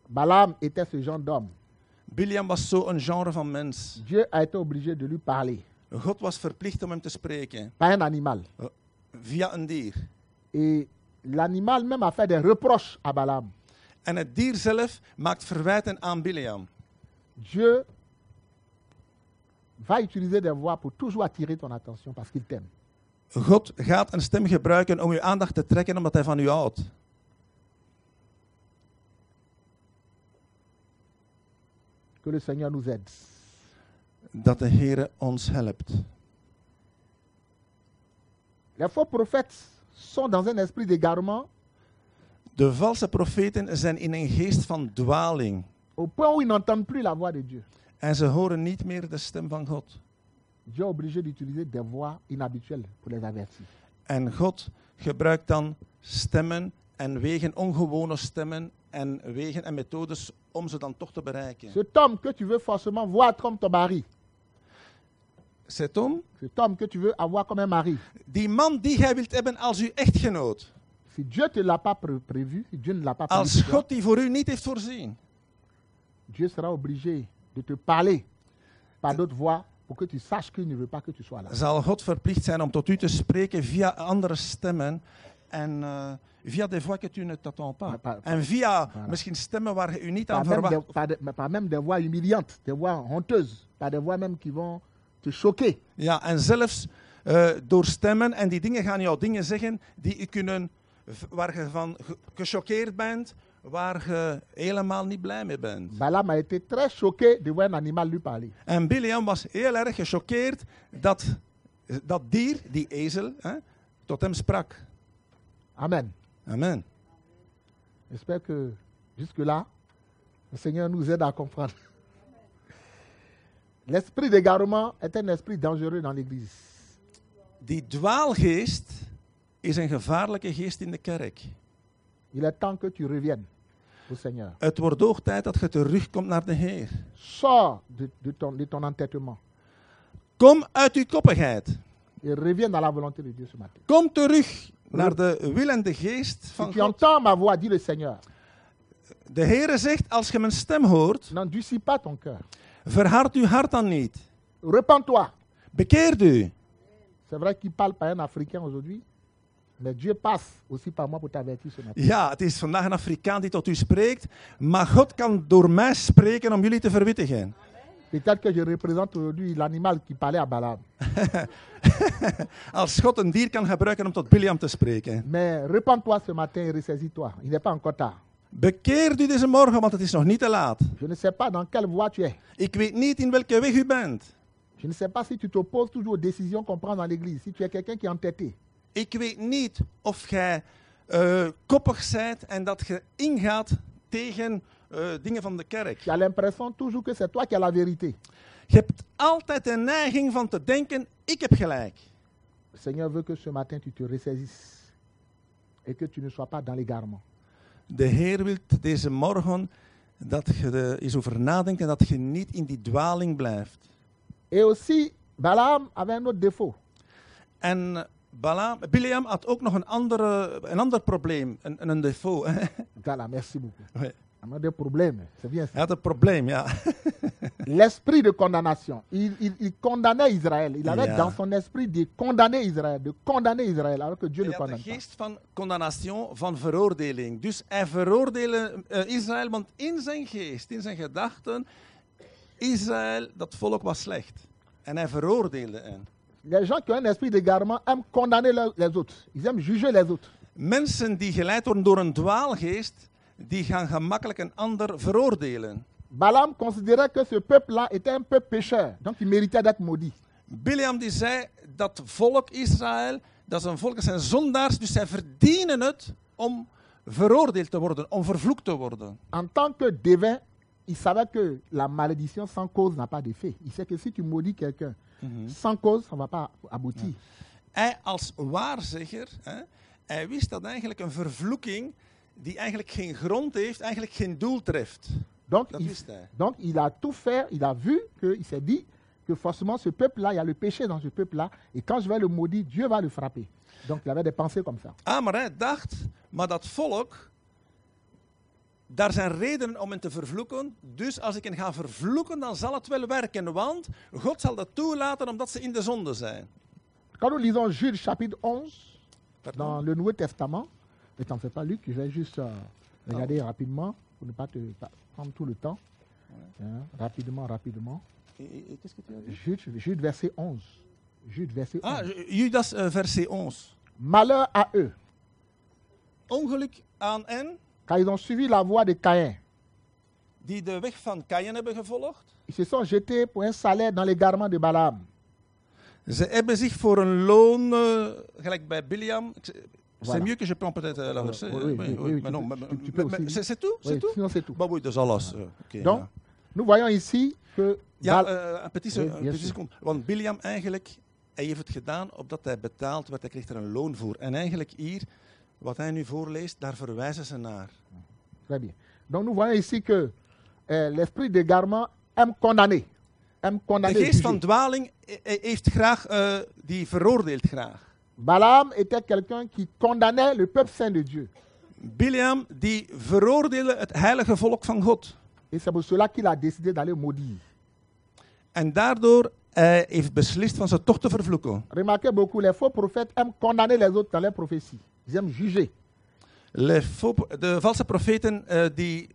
Balaam était ce genre d'homme. Biliam was zo een genre van mens. Dieu a été obligé de lui parler, God was verplicht om hem te spreken pas un animal. via een dier. Et l'animal même a fait des reproches à Balaam. En het dier zelf maakt verwijten aan Biliam. Dieu va utiliser des voix pour toujours attirer ton attention parce qu'il t'aime. God gaat een stem gebruiken om uw aandacht te trekken omdat hij van u houdt. Que le Seigneur nous aide. Dat de Heer ons helpt. Les faux prophètes sont dans un esprit d'égarement De valse profeten zijn in een geest van dwaling. au point où ils n'entendent plus la voix de Dieu. En ze horen niet meer de stem van God. Dieu est obligé d'utiliser des voix inhabituelles pour les avertir. En God gebruikt dan stemmen en wegen, ongewone stemmen en wegen en methodes om ze dan toch te bereiken. Cet homme que tu veux forcément voir comme ton mari, Cet homme, cet homme que tu veux avoir comme un mari, die man die jij wilt hebben als uw echtgenoot. Si Dieu ne te l'a pas pré- prévu, si Dieu ne l'a pas prévu, Als God die voor u niet heeft voorzien. Dieu sera obligé de te parler par d'autres voix pour que tu saches qu'il ne veut pas que tu sois là. zal God verplicht zijn om tot u te spreken via andere stemmen en eh, via des voix que tu ne t'attends pas. Maar pa- En via Voilà. misschien stemmen waar je u niet Par aan verwacht. par, par même des voix humiliantes, des voix honteuses, par des voix même qui vont te choquer. Ja, en zelfs eh, door stemmen en die dingen gaan jou dingen zeggen die u kunnen, waar je van ge- gechoqueerd bent, waar je helemaal niet blij mee bent. Balaam a été très choqué de voir un animal lui parler. En Biliam was heel erg gechoqueerd dat dat dier, die ezel, hè, tot hem sprak. Amen. Amen. J'espère que jusque-là, le Seigneur nous aide à comprendre. L'esprit d'égarement est un esprit dangereux dans l'Église. Die dwaalgeest is een gevaarlijke geest in de kerk. Il est temps que tu reviennes au Seigneur. Het wordt hoog tijd dat je terugkomt naar de Heer. Sors de, de ton, de ton entêtement Kom uit uw koppigheid. et reviens dans la volonté de Dieu ce matin. Kom terug naar de wil en de geest Si van tu God. entends ma voix, dit le Seigneur, De Heere zegt, als je mijn stem hoort, n'endurcis pas ton cœur. verhard uw hart dan niet. Repends-toi. Bekeert u. C'est vrai qu'il parle par un Africain aujourd'hui, mais Dieu passe aussi par moi pour t'avertir ce matin. Ja, het is vandaag een Afrikaan die tot u spreekt, maar God kan door mij spreken om jullie te verwittigen. Peut-être que je représente aujourd'hui l'animal qui parlait à Balaam. Als God een dier kan gebruiken om tot Biliam te spreken. Mais repends-toi ce matin et ressaisis-toi. Il n'est pas encore tard. Bekeert u deze morgen, want het is nog niet te laat. Je ne sais pas dans quelle voie tu es. Ik weet niet in welke weg u bent. Je ne sais pas si tu t'opposes toujours aux décisions qu'on prend dans l'Église. Si tu es quelqu'un qui est entêté. Ik weet niet of jij eh, koppig bent en dat je ingaat tegen eh, dingen van de kerk. Tu as l'impression toujours que c'est toi qui as la vérité. Je hebt altijd de neiging van te denken, ik heb gelijk. Le Seigneur veut que ce matin tu te ressaisisses et que tu ne sois pas dans l'égarement. De Heer wil deze morgen dat je er eens over nadenkt en dat je niet in die dwaling blijft. Et aussi, Balaam avait un autre défaut. En Balaam, Biliam had ook nog een, andere, een ander probleem, een, een défaut. Voilà, merci beaucoup. Ouais. On a des problèmes, c'est bien ça. Hij had een probleem, ja. L'esprit de condamnation. Il, il- il condamnait Israël. Il avait Ja. dans son esprit de condamner Israël, de condamner Israël, alors que Dieu de condamne pas. geest van condamnation, van veroordeling. Dus hij veroordeelde eh, Israël, want in zijn geest, in zijn gedachten, Israël, dat volk was slecht. En hij veroordeelde hen. Les gens qui ont un esprit d'égarement aiment condamner le- les autres. Ils aiment juger les autres. Mensen die geleid worden door een dwaalgeest, die gaan gemakkelijk een ander veroordelen. Balaam considérait que ce peuple-là était un peuple pécheur, donc il méritait d'être maudit. Biliam die zei dat volk Israël, dat is een volk, dat zijn zondaars, dus zij verdienen het om veroordeeld te worden, om vervloekt te worden. En tant que devin, il savait que la malédiction sans cause n'a pas d'effet. Il sait que si tu maudis quelqu'un sans cause, ça ne va pas aboutir. Hij als waarzegger, hè, hij wist dat eigenlijk een vervloeking die eigenlijk geen grond heeft, eigenlijk geen doel treft. Donc, Dat il, wist hij. donc il a tout fait, il a vu qu'il s'est dit que forcément ce peuple-là, il y a le péché dans ce peuple-là, et quand je vais le maudire, Dieu va le frapper. Donc il avait des pensées comme ça. Ah, maar hij dacht, maar dat volk, daar zijn redenen om hen te vervloeken. Dus als ik hen ga vervloeken, dan zal het wel werken. Want God zal dat toelaten omdat ze in de zonde zijn. Quand nous lisons Jude chapitre 11 Pardon? dans le Nouveau Testament, ne t'en fais pas Luc, je vais juste euh, regarder rapidement pour ne pas te prendre tout le temps. Hein, rapidement, rapidement. Eh, Qu'est-ce que tu as dit? Jude, Jude verset 11. Jude verset 11. Ah, Judas eh, verset 11. Malheur à eux, Ongeluk aan hen car ils ont suivi la voie de Caïn. die de weg van Caïn hebben gevolgd? Ils se sont jetés pour un salaire dans les garments de Balaam. Ze hebben zich voor een loon, eh, gelijk bij Biliam. C'est mieux que je prends peut-être euh, la verset. Oui, oui, mais- oui, non, c'est tout? C'est tout? sinon c'est tout. Bah oui, alles. eh, Donc, ja. nous voyons ici que Ja, eh, een petit, een petit seconde. Want Biliam eigenlijk, hij heeft het gedaan opdat hij betaald werd. Hij kreeg er een loon voor. En eigenlijk hier, wat hij nu voorleest, daar verwijzen ze naar. Très bien. Donc nous voyons ici que euh, l'esprit d'égarement aime condamner. Aime De condamner. geest juger. van dwaling eh, eh, heeft graag, eh, die veroordeelt graag. Balaam était quelqu'un qui condamnait le peuple saint de Dieu. Biliam, die veroordeelde het heilige volk van God. Et c'est pour cela qu'il a décidé d'aller maudire. En daardoor hij heeft beslist van ze toch te vervloeken. Remarquez beaucoup, les faux prophètes aiment condamner les autres dans leurs prophéties. Aiment juger. Le faux- de valse profeten eh, die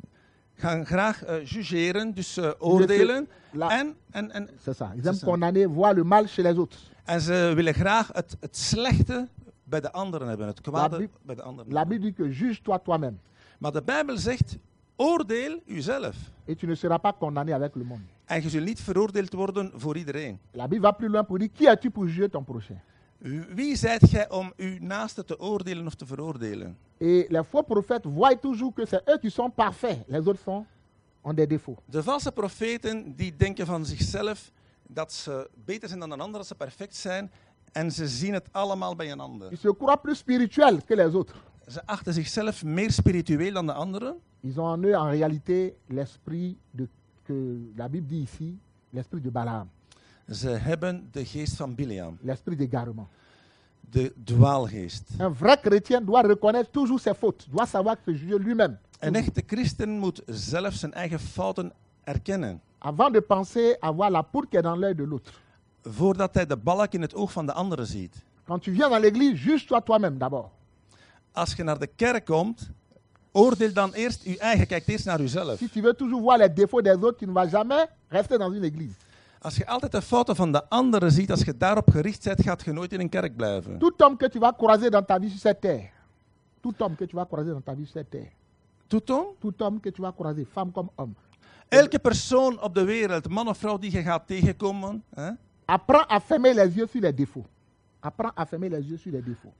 gaan graag eh, jugeren, dus eh, oordelen. La- En, en, en, C'est ça. Ils aiment condamner, voir le mal chez les autres. en ze willen graag het, het slechte bij de anderen hebben, het kwade bij de anderen. La. Bible dit que juge-toi toi-même. Maar de Bijbel zegt, oordeel uzelf. Et tu ne seras pas condamné avec le monde. En je zult niet veroordeeld worden voor iedereen. La Bible va plus loin pour dire qui es-tu pour juger ton prochain Wie zijt gij om uw naaste te oordelen of te veroordelen? Et les faux prophètes voient toujours que c'est eux qui sont parfaits. Les autres sont, ont des défauts. De valse profeten die denken van zichzelf dat ze beter zijn dan een ander, dat ze perfect zijn. En ze zien het allemaal bij een ander. Ils se croient plus spirituels que les autres. Ze achten zichzelf meer spiritueel dan de anderen. Ils ont en eux en réalité l'esprit de que la Bible dit ici, l'esprit de Balaam, Ze hebben de geest van Biliam, l'esprit d'égarement. de dwaalgeest. Un vrai chrétien doit reconnaître toujours ses fautes, doit savoir se juger lui-même. Een echte christen moet zelf zijn eigen fouten erkennen. Avant de penser avoir la poudre qui est dans l'œil de l'autre. Voordat hij de balk in het oog van de andere ziet. Quand tu viens dans l'église, juge-toi toi-même d'abord. Als je naar de kerk komt, oordeel dan eerst je eigen. Kijk eerst naar jezelf. Si tu veux toujours voir les défauts des autres, tu ne vas jamais rester dans une église. Als je altijd de fouten van de anderen ziet, als je daarop gericht bent, gaat je nooit in een kerk blijven. Tout homme que tu vas croiser dans ta vie sur cette terre, tout homme que tu vas croiser dans ta vie sur cette terre, Toetom? tout homme que tu vas croiser, femme comme homme, Elke persoon op de wereld, man of vrouw die je gaat tegenkomen, hè, apprends à fermer les yeux sur les défauts. Apprends à fermer les yeux sur les défauts.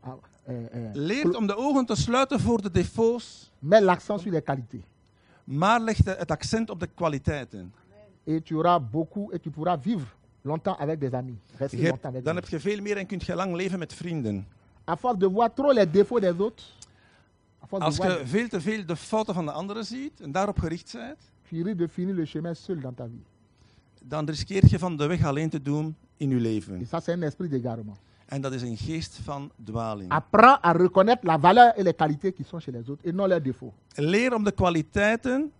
Ah, euh, euh, leert om de ogen te sluiten voor de defaults, mets l'accent sur les qualités. maar legt het accent op de kwaliteiten. Et tu auras beaucoup, et tu pourras vivre longtemps avec des amis. Rester Je longtemps avec dan heb je veel meer en kun je lang leven met vrienden. À force de voir trop les défauts des autres, à force Als de je veel te veel de fouten van de anderen ziet en daarop gericht bent, tu risques de finir le chemin seul dans ta vie. dan riskeer je van de weg alleen te doen in je Et leven. ça, c'est un esprit d'égarement. En dat is een geest van dwaling. Apprends à reconnaître la valeur et les qualités qui sont chez les autres et non leurs défauts. Leer om de kwaliteiten,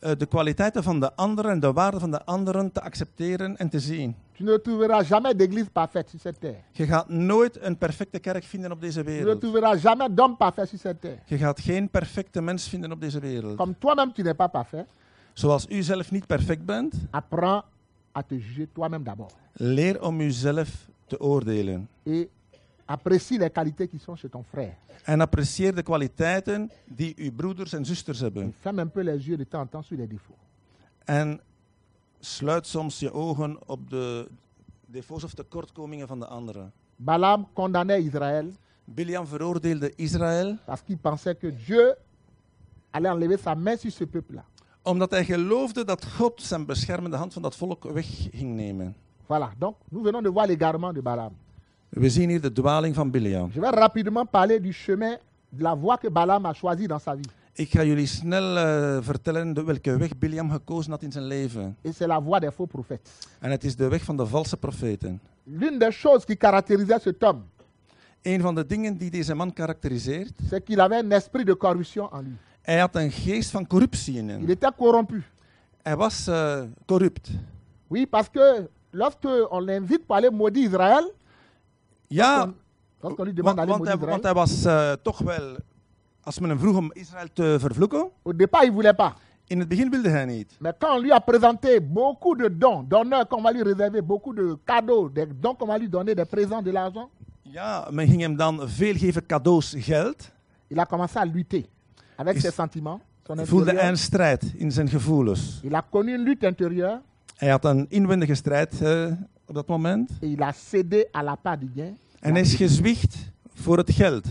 de kwaliteiten van de anderen en de waarde van de anderen te accepteren en te zien. Tu ne trouveras jamais d'église parfaite sur cette terre. Je gaat nooit een perfecte kerk vinden op deze Tu ne wereld. trouveras jamais d'homme parfait sur cette terre. Je gaat geen perfecte mens vinden op deze wereld. Comme toi-même, tu n'es pas parfait, Zoals u zelf niet perfect bent, apprends à te juger toi-même d'abord. leer om uzelf te oordelen. Et apprécie les qualités qui sont chez ton frère. En apprecieer de kwaliteiten die uw broeders en zusters hebben. ferme un peu les yeux de temps en temps sur les défauts. En sluit soms je ogen op de defaults of tekortkomingen van de anderen. Balaam condamnait Israël Biliam veroordeelde Israël parce qu'il pensait que Dieu allait enlever sa main sur ce peuple-là. omdat hij geloofde dat God zijn beschermende hand van dat volk weg ging nemen. Voilà, donc nous venons de voir l'égarement de Balaam. We zien hier de dwaling van Biliam. Je vais rapidement parler du chemin, de la voie que Balaam a choisie dans sa vie. Ik ga jullie snel eh, vertellen de- welke weg Biliam gekozen had in zijn leven. Et c'est la voie des faux prophètes. En het is de weg van de valse profeten. L'une des choses qui caractérisait cet homme, Een van de dingen die deze man karakteriseert, c'est qu'il avait un esprit de corruption en lui. hij had een geest van corruptie in Il hem. était corrompu. Hij was eh, corrupt. Oui, parce que lorsque on l'invite pour aller maudire Israël, Ja, lorsqu'on lui demande want, want, hij, want hij was eh, toch wel, als men hem vroeg om Israël te vervloeken, au départ, il voulait pas. in het begin wilde hij niet. Mais quand on lui a présenté beaucoup de dons, d'honneurs qu'on va lui réserver, beaucoup de cadeaux, des dons qu'on va lui donner, des présents, de l'argent, Ja, men ging hem dan veel geven cadeaus, geld. il a commencé à lutter avec Is- ses sentiments, son Voelde een strijd in zijn gevoelens. Il a connu une lutte intérieure Hij had een inwendige strijd eh, op dat moment. il a cédé à la part du gain. En hij is gezwicht voor het geld.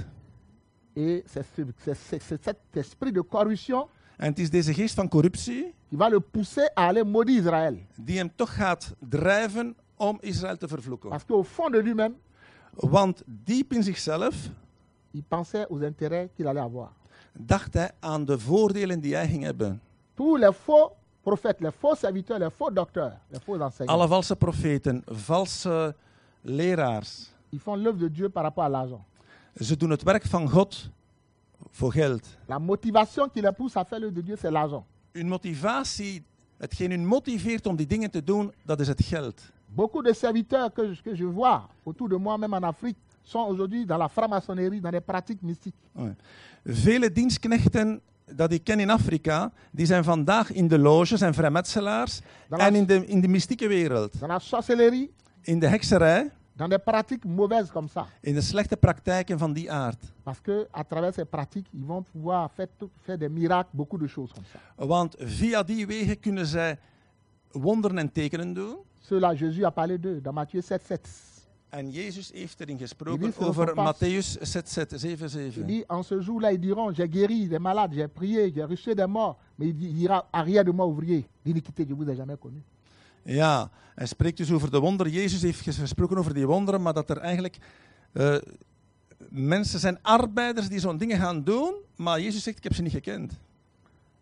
Et c'est ce- c'est- c'est- c'est cet esprit de corruption En het is deze geest van corruptie qui va le pousser à aller maudire Israël. die hem toch gaat drijven om Israël te vervloeken. Parce qu'au fond de lui-même, Want diep in zichzelf il pensait aux intérêts qu'il allait avoir. dacht hij aan de voordelen die hij ging hebben. Tous les faux prophètes, les faux serviteurs, les faux docteurs, les faux enseignants, Alle valse profeten, valse leraars, ils font l'œuvre de Dieu par rapport à l'argent. ze doen het werk van God voor geld. La motivation qui les pousse à faire l'œuvre de Dieu, c'est l'argent. Hun motivatie, hetgeen hun motiveert om die dingen te doen, dat is het geld. Beaucoup de serviteurs que je, que je vois autour de moi, même en Afrique, sont aujourd'hui dans la franc-maçonnerie, dans des pratiques mystiques. Oh Vele dienstknechten dat ik ken in Afrika, die zijn vandaag in de loges en vrijmetselaars Dan en als- in de, in de mystieke wereld. Dans la sorcellerie, In de hekserij, dans des pratiques mauvaises comme ça. in de slechte praktijken van die aard. Parce qu'à travers ces pratiques, ils vont pouvoir faire, faire des miracles, beaucoup de choses comme ça. Want via die wegen kunnen zij wonderen en tekenen doen. Ceux-là, Jésus a parlé d'eux dans Matthieu 7, 7. En Jezus heeft erin gesproken over. Matthäus 7, 7, 7, Il 7. dit, en ce jour-là, ils diront, j'ai guéri des malades, j'ai prié, j'ai reçu des morts. Mais il dira, arrière de moi, ouvrier, d'iniquité, je vous ai jamais connu. Ja, hij spreekt dus over de wonderen. Jezus heeft ges- gesproken over die wonderen, maar dat er eigenlijk eh, mensen zijn, arbeiders die zo'n dingen gaan doen, maar Jezus zegt, ik heb ze niet gekend.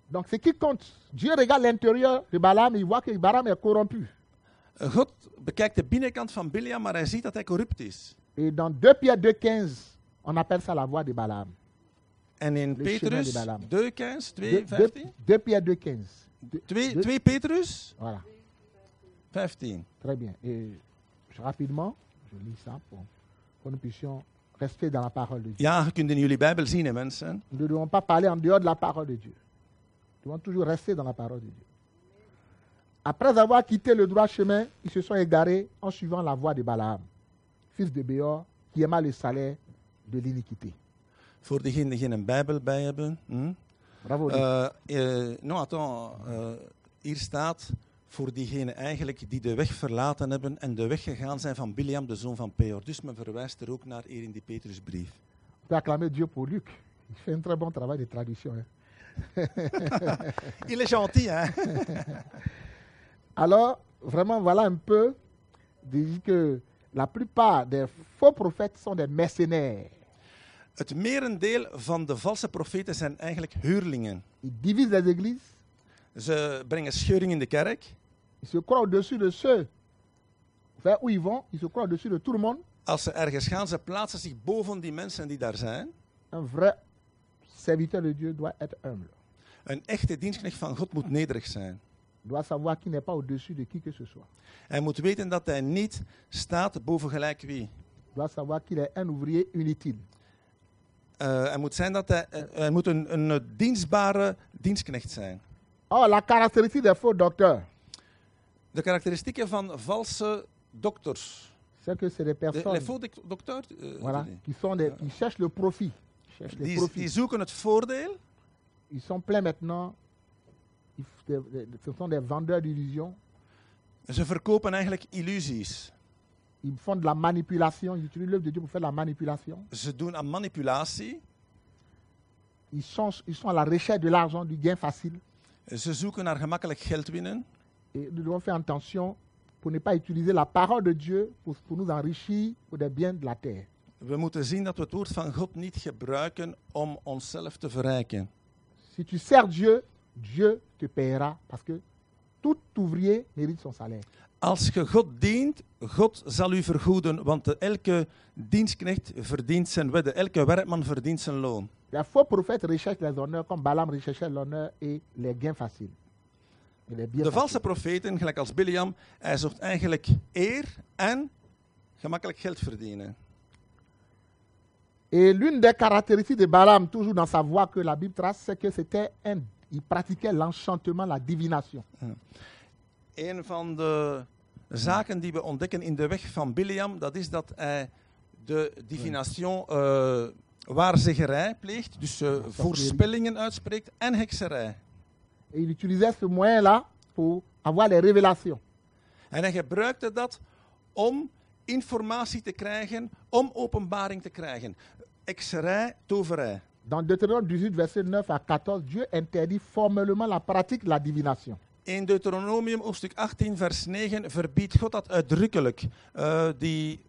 Donc, ce qui compte, Dieu regarde l'intérieur de Balaam, il voit que Balaam est corrompu. God bekijkt de binnenkant van Biliam, maar hij ziet dat hij corrupt is. Et dans 2 Pierre 2,15, on appelle ça la voie de Balaam. En in Le Petrus, de Balaam. 2, 15, 2, 2, 15, 2 Pierre 2,15. Deux- 2, deux- 2 Petrus, Voilà, 15. très bien. Et je- rapidement, je lis ça pour que nous puissions rester dans la parole de Dieu. Ja, je kunt in jullie Bijbel zien, hè, mensen. Nous ne devons pas parler en dehors de la parole de Dieu. Nous devons toujours rester dans la parole de Dieu. Après avoir quitté le droit chemin, ils se sont égarés en suivant la voie de Balaam, fils de Béor, qui aima le salaire de l'iniquité. Voor degenen die geen Bijbel bij hebben. hm? Bravo. Eh, eh, non, attends. eh, hier staat voor diegenen eigenlijk die de weg verlaten hebben en de weg gegaan zijn van Biliam, de zoon van Peor. Dus men verwijst er ook naar hier in die Petrusbrief. On peut acclamer Dieu pour Luc. Il fait un très bon travail de traduction. hein. Il est gentil, hein? Alors, vraiment, voilà un peu dire que la plupart des faux prophètes sont des mercenaires. Het merendeel van de valse profeten zijn eigenlijk huurlingen. Ils divisent les églises, Ze brengen scheuring in de kerk. ils se croient au-dessus de ceux vers où ils vont, ils se croient au-dessus de tout le monde. Als ze ergens gaan, ze plaatsen zich boven die mensen die daar zijn. Un vrai serviteur de Dieu doit être humble. Een echte dienstknecht van God moet nederig zijn. Doit savoir qu'il n'est pas au-dessus de qui que ce soit. Hij moet weten dat hij niet staat boven gelijk wie. doit savoir qu'il est un ouvrier inutile. Eh, hij moet, zijn dat hij, eh, hij moet een, een dienstbare dienstknecht zijn. Or, la caractéristique des faux docteurs, De karakteristieken van valse dokters. c'est que c'est des De, personnes les faux doc- docteurs, eh, voilà, qui, sont des, qui cherchent le profit. Cherchent les die, profits. die zoeken het voordeel. Ils sont pleins maintenant. Ce sont des vendeurs d'illusions. Ze verkopen eigenlijk illusies. Ils font de la manipulation. Ils utilisent l'œuvre de Dieu pour faire de la manipulation. Ze doen aan manipulatie. Ils sont, ils sont à la recherche de l'argent, du gain facile. Ze zoeken naar gemakkelijk geld winnen. Et nous devons faire attention pour ne pas utiliser la parole de Dieu pour, pour nous enrichir pour des biens de la terre. We moeten zien dat we het woord van God niet gebruiken om onszelf te verrijken. Si tu sers Dieu, Dieu te paiera parce que tout ouvrier mérite son salaire. Als je God dient, God zal u vergoeden, want elke dienstknecht verdient zijn wedde, elke werkman verdient zijn loon. Les faux prophètes recherchent les honneurs comme Balaam recherchait l'honneur et les gains faciles. Et les biens De valse profeten, gelijk als Biliam, hij zocht eigenlijk eer en gemakkelijk geld verdienen. Et l'une des caractéristiques de Balaam, toujours dans sa voie que la Bible trace, c'est que c'était un, il pratiquait l'enchantement, la divination. Een van de zaken die we ontdekken in de weg van Biliam, dat is dat hij de divination, eh waarzeggerij pleegt, dus eh, voorspellingen uitspreekt en hekserij. Et il utilisait ce moyen-là pour avoir les révélations. En hij gebruikte dat om informatie te krijgen, om openbaring te krijgen. Hekserij, toverij. Dans Deutéronome 18, verset 9 à 14, Dieu interdit formellement la pratique de la divination. In Deuteronomium hoofdstuk 18, vers 9 verbiedt God dat uitdrukkelijk. Eh, die,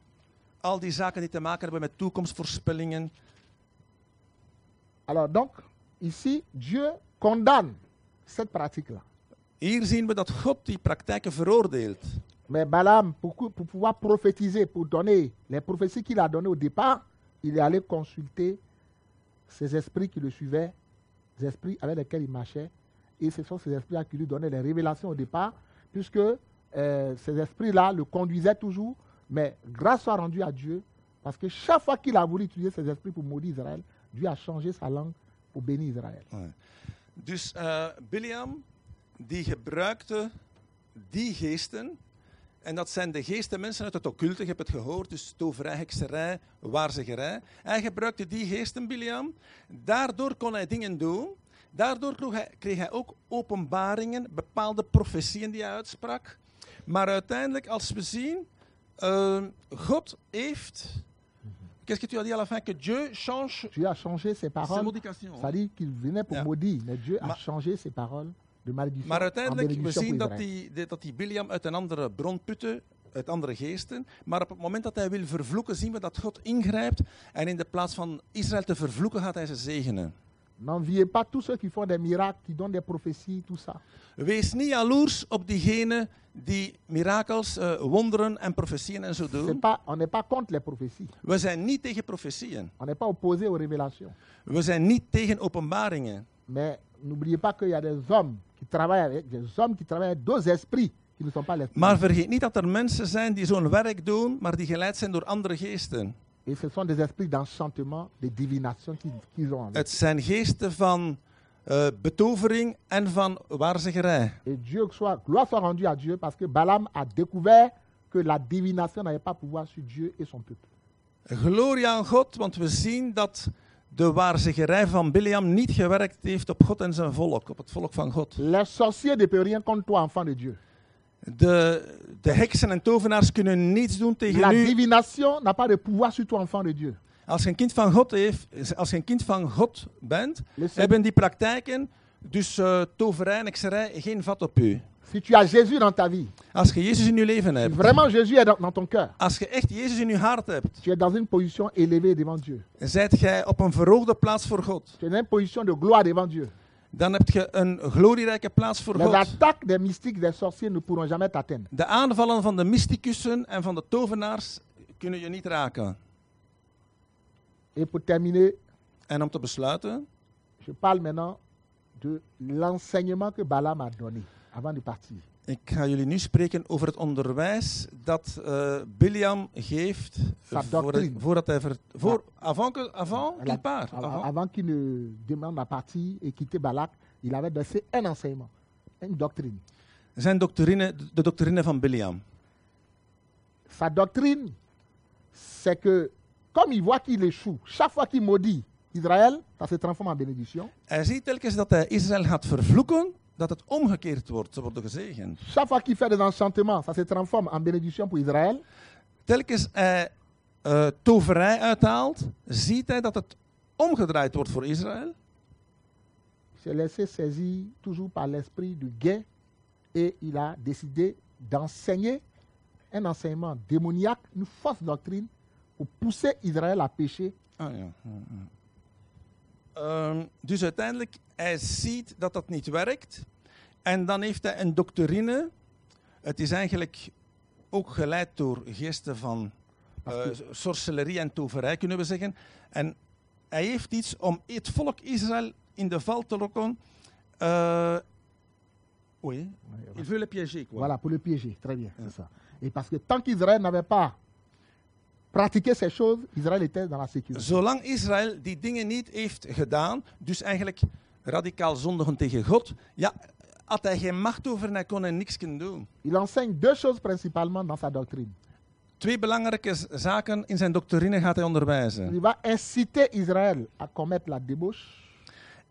al die zaken die te maken hebben met toekomstvoorspellingen. Alors donc, ici, Dieu condamne cette pratique-là. Hier zien we dat God die praktijken veroordeelt. Mais Balaam, pour, pour pouvoir prophétiser, pour donner les prophéties qu'il a données au départ, il est allé consulter ces esprits qui le suivaient, les esprits avec lesquels il marchait. Et ce sont ces esprits-là qui lui donnaient les révélations au départ, puisque euh, ces esprits-là le conduisaient toujours. Mais grâce soit rendue à Dieu, parce que chaque fois qu'il a voulu utiliser ces esprits pour maudire Israël, Dieu a changé sa langue pour bénir Israël. Dus eh Biliam, die gebruikte. En dat zijn de geesten mensen uit het occulte, je hebt het gehoord, dus toverij, hekserij, waarzeggerij. Hij gebruikte die geesten, Biliam. Daardoor kon hij dingen doen. Daardoor kreeg hij, kreeg hij ook openbaringen, bepaalde profetieën die hij uitsprak. Maar uiteindelijk, als we zien, eh, God heeft... Qu'est-ce que tu as dit à la fin? Que Dieu change Dieu a changé ses ses paroles. modifications. Ça dit qu'il venait pour Ja. maudire, mais Dieu a changé ses paroles Maar uiteindelijk, we zien dat die, dat die Biliam uit een andere bron putte, uit andere geesten. Maar op het moment dat hij wil vervloeken, zien we dat God ingrijpt. En in de plaats van Israël te vervloeken, gaat hij ze zegenen. N'enviez pas tous ceux qui font des miracles, qui donnent des prophéties, tout ça. Wees niet jaloers op diegenen die mirakels, eh, wonderen en profetieën en zo doen. pas, on n'est pas contre les prophéties. We zijn niet tegen profetieën. On n'est pas opposé aux révélations. We zijn niet tegen openbaringen. Mais n'oubliez pas qu'il y a des hommes qui travaillent avec des hommes qui travaillent avec esprits qui ne sont pas l'esprit. Maar vergeet niet dat er mensen zijn die zo'n werk doen, maar die geleid zijn door andere geesten. Et ce sont des esprits d'enchantement, de divination qu'ils ont. Het zijn geesten van eh, betovering en van waarzeggerij. Et Dieu soit, gloire soit rendue à Dieu parce que Balaam a découvert que la divination n'avait pas pouvoir sur Dieu et son peuple. Glorie aan God, want we zien dat de waarzeggerij van Biliam niet gewerkt heeft op God en zijn volk, op het volk van God. Les sorciers ne peuvent rien contre toi, enfant de Dieu. De, de heksen en tovenaars kunnen niets doen tegen La u. divination n'a pas de pouvoir sur toi, enfant de Dieu. Als je een kind van God, heeft, als je een kind van God bent, Seigneur- hebben die praktijken, dus eh, toverij en hekserij, geen vat op u. Si tu as Jésus dans ta vie, Als je Jezus in je leven si hebt, vraiment Jésus est dans, dans ton cœur, als je echt Jezus in je hart hebt, tu es dans une position élevée devant Dieu. zijt jij op een verhoogde plaats voor God. Tu es dans une position de gloire devant Dieu. Dan heb je een glorierijke plaats voor Les God. attaques des mystiques, des sorciers ne pourront jamais t'atteindre. De aanvallen van de mysticussen en van de tovenaars kunnen je niet raken. Et pour terminer, En om te besluiten, je parle maintenant de l'enseignement que Balaam a donné avant de partir. ik ga jullie nu spreken over het onderwijs dat eh Biliam geeft Sa voor- doctrine. voordat hij ver, voor, avant, avant qu'il part. avant, Avant. avant qu'il ne demande à partir et quitter Balak, il avait laissé un enseignement, une doctrine. Zijn doctrine, de doctrine van Biliam. Sa doctrine, c'est que comme il voit qu'il échoue, chaque fois qu'il maudit Israël, ça se transforme en bénédiction. Hij ziet telkens dat hij Israël gaat vervloeken, dat het omgekeerd wordt. Ze worden gezegend. Chaque fois qu'il fait des enchantements, ça se transforme en bénédiction pour Israël. Telkens hij eh, toverij uithaalt, ziet hij dat het omgedraaid wordt voor Israël. S'est laissé saisir toujours par l'esprit du gain et il a décidé d'enseigner un enseignement démoniaque, une fausse doctrine pour pousser Israël à pécher. Ah, ja. ja, ja. Ehm, dus uiteindelijk, hij ziet dat dat niet werkt. En dan heeft hij een doctrine. Het is eigenlijk ook geleid door geesten van eh, sorcellerie en toverij, kunnen we zeggen. En hij heeft iets om het volk Israël in de val te lokken. Eh, oui, il veut le piéger, quoi. Voilà, pour le piéger. Très bien, c'est ça. Et parce que tant qu'Israël n'avait pas pratiqué ces choses, Israël était dans la sécurité. Zolang Israël die dingen niet heeft gedaan, dus eigenlijk radicaal zondigen tegen God, ja, had hij geen macht over en hij kon er niks doen. Il enseigne deux choses principalement dans sa doctrine. Twee belangrijke zaken in zijn doctrine gaat hij onderwijzen. Il va inciter Israël à commettre la débauche,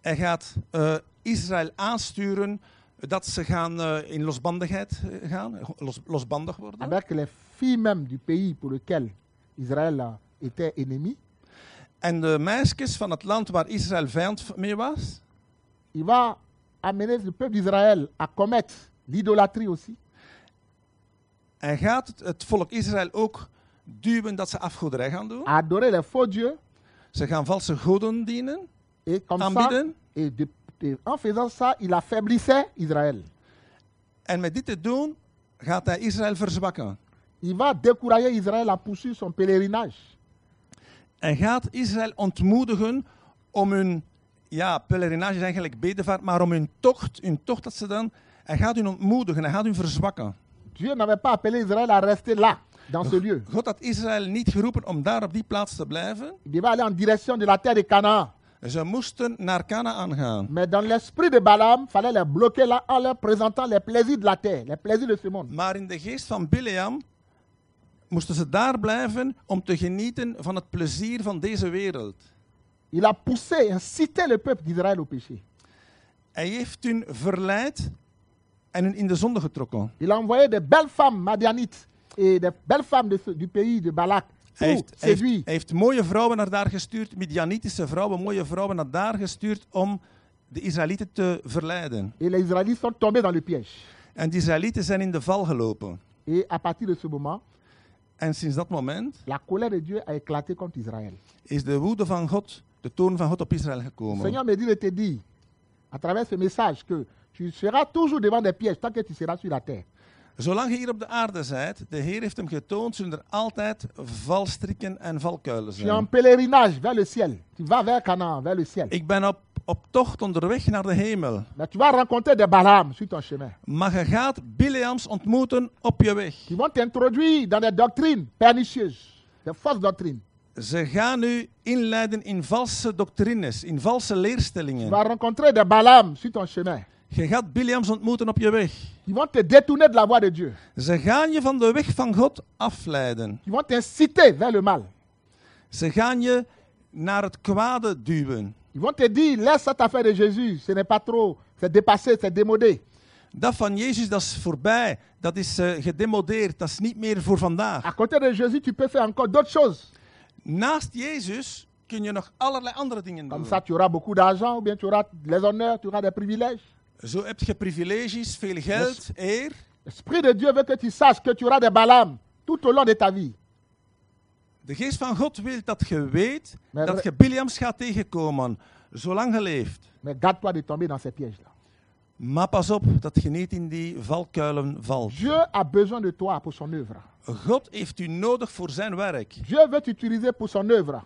Hij gaat eh, Israël aansturen dat ze gaan eh, in losbandigheid eh, gaan, los, losbandig worden. avec les filles même du pays pour lequel Israël était ennemi. En de meisjes van het land waar Israël vijand mee was, Il va amener le peuple d'Israël à commettre l'idolâtrie aussi. hij gaat het, het volk Israël ook duwen dat ze afgoderij gaan doen. adorer les faux dieux Ze gaan valse goden dienen, et comme ça, aanbieden. et, de- et en faisant ça, il affaiblissait Israël. En met dit te doen gaat hij Israël verzwakken. Il va décourager Israël à poursuivre son pèlerinage. Hij gaat Israël ontmoedigen om hun, ja, pelerinage is eigenlijk bedevaart, maar om hun tocht, hun tocht dat ze dan, hij gaat hun ontmoedigen, hij gaat hun verzwakken. Dieu n'avait pas appelé Israël à rester là, dans ce lieu. God had Israël niet geroepen om daar op die plaats te blijven. Il devait aller en direction de la terre de Canaan. Ze moesten naar Canaan gaan. Mais dans l'esprit de Balaam, fallait les bloquer là en leur présentant les plaisirs de la terre, les plaisirs de ce monde. Maar in de geest van Bileam moesten ze daar blijven om te genieten van het plezier van deze wereld. Il a poussé, incité le peuple d'Israël au péché. Hij heeft hun verleid en hun in de zonde getrokken. Il a envoyé des belles femmes madianites et des belles femmes de du pays de Balak Hij heeft, hij, heeft, séduire. hij heeft mooie vrouwen naar daar gestuurd, Midianitische vrouwen, mooie vrouwen naar daar gestuurd om de Israëlieten te verleiden. Et les Israélites sont tombés dans le piège. En de Israëlieten zijn in de val gelopen. Et à partir de ce moment, En sinds dat moment la colère de Dieu a éclaté contre Israël. is de woede van God, de toorn van God op Israël gekomen. Seigneur me dit de te dire, à travers ce message, que tu seras toujours devant des pièges tant que tu seras sur la terre. Zolang je hier op de aarde bent, de Heer heeft hem getoond, zullen er altijd valstrikken en valkuilen Tu es en zijn. pèlerinage vers le ciel. Tu vas vers Canaan, vers le ciel. Ik ben op, op tocht onderweg naar de hemel. Mais tu vas rencontrer des Balaam sur ton chemin. Maar je gaat Bileams ontmoeten op je weg. Qui vont t'introduire dans des doctrines pernicieuses, des fausses doctrines. Ze gaan u inleiden in valse doctrines, in valse Tu leerstellingen. vas rencontrer des Balaam sur ton chemin. Je gaat Bileams ontmoeten op je weg. Qui vont te détourner de la voie de Dieu. Ze gaan je van de weg van God afleiden. Qui vont t'inciter vers le mal. Ze gaan je naar het kwade duwen. Ils vont te dire, laisse cette affaire de Jésus, ce n'est pas trop, c'est dépassé, c'est démodé. Dat van Jezus, dat is voorbij. Dat is eh, gedemodeerd. Dat is niet meer voor vandaag. À côté de Jésus, tu peux faire encore d'autres choses. Naast Jezus kun je nog allerlei andere dingen Comme doen. ça, tu auras beaucoup d'argent, ou bien tu auras les honneurs, tu auras des privilèges. Zo heb je privileges, veel geld, eer. L'Esprit de Dieu veut que tu saches que tu auras des Balaam tout au long de ta vie. De geest van God wil dat je weet Maar dat re- je Biliams gaat tegenkomen, zolang je leeft. Mais garde-toi de tomber dans ces pièges-là. Maar pas op dat je niet in die valkuilen valt. Dieu a besoin de toi pour son œuvre. God heeft u nodig voor zijn werk. Dieu veut t'utiliser pour son œuvre.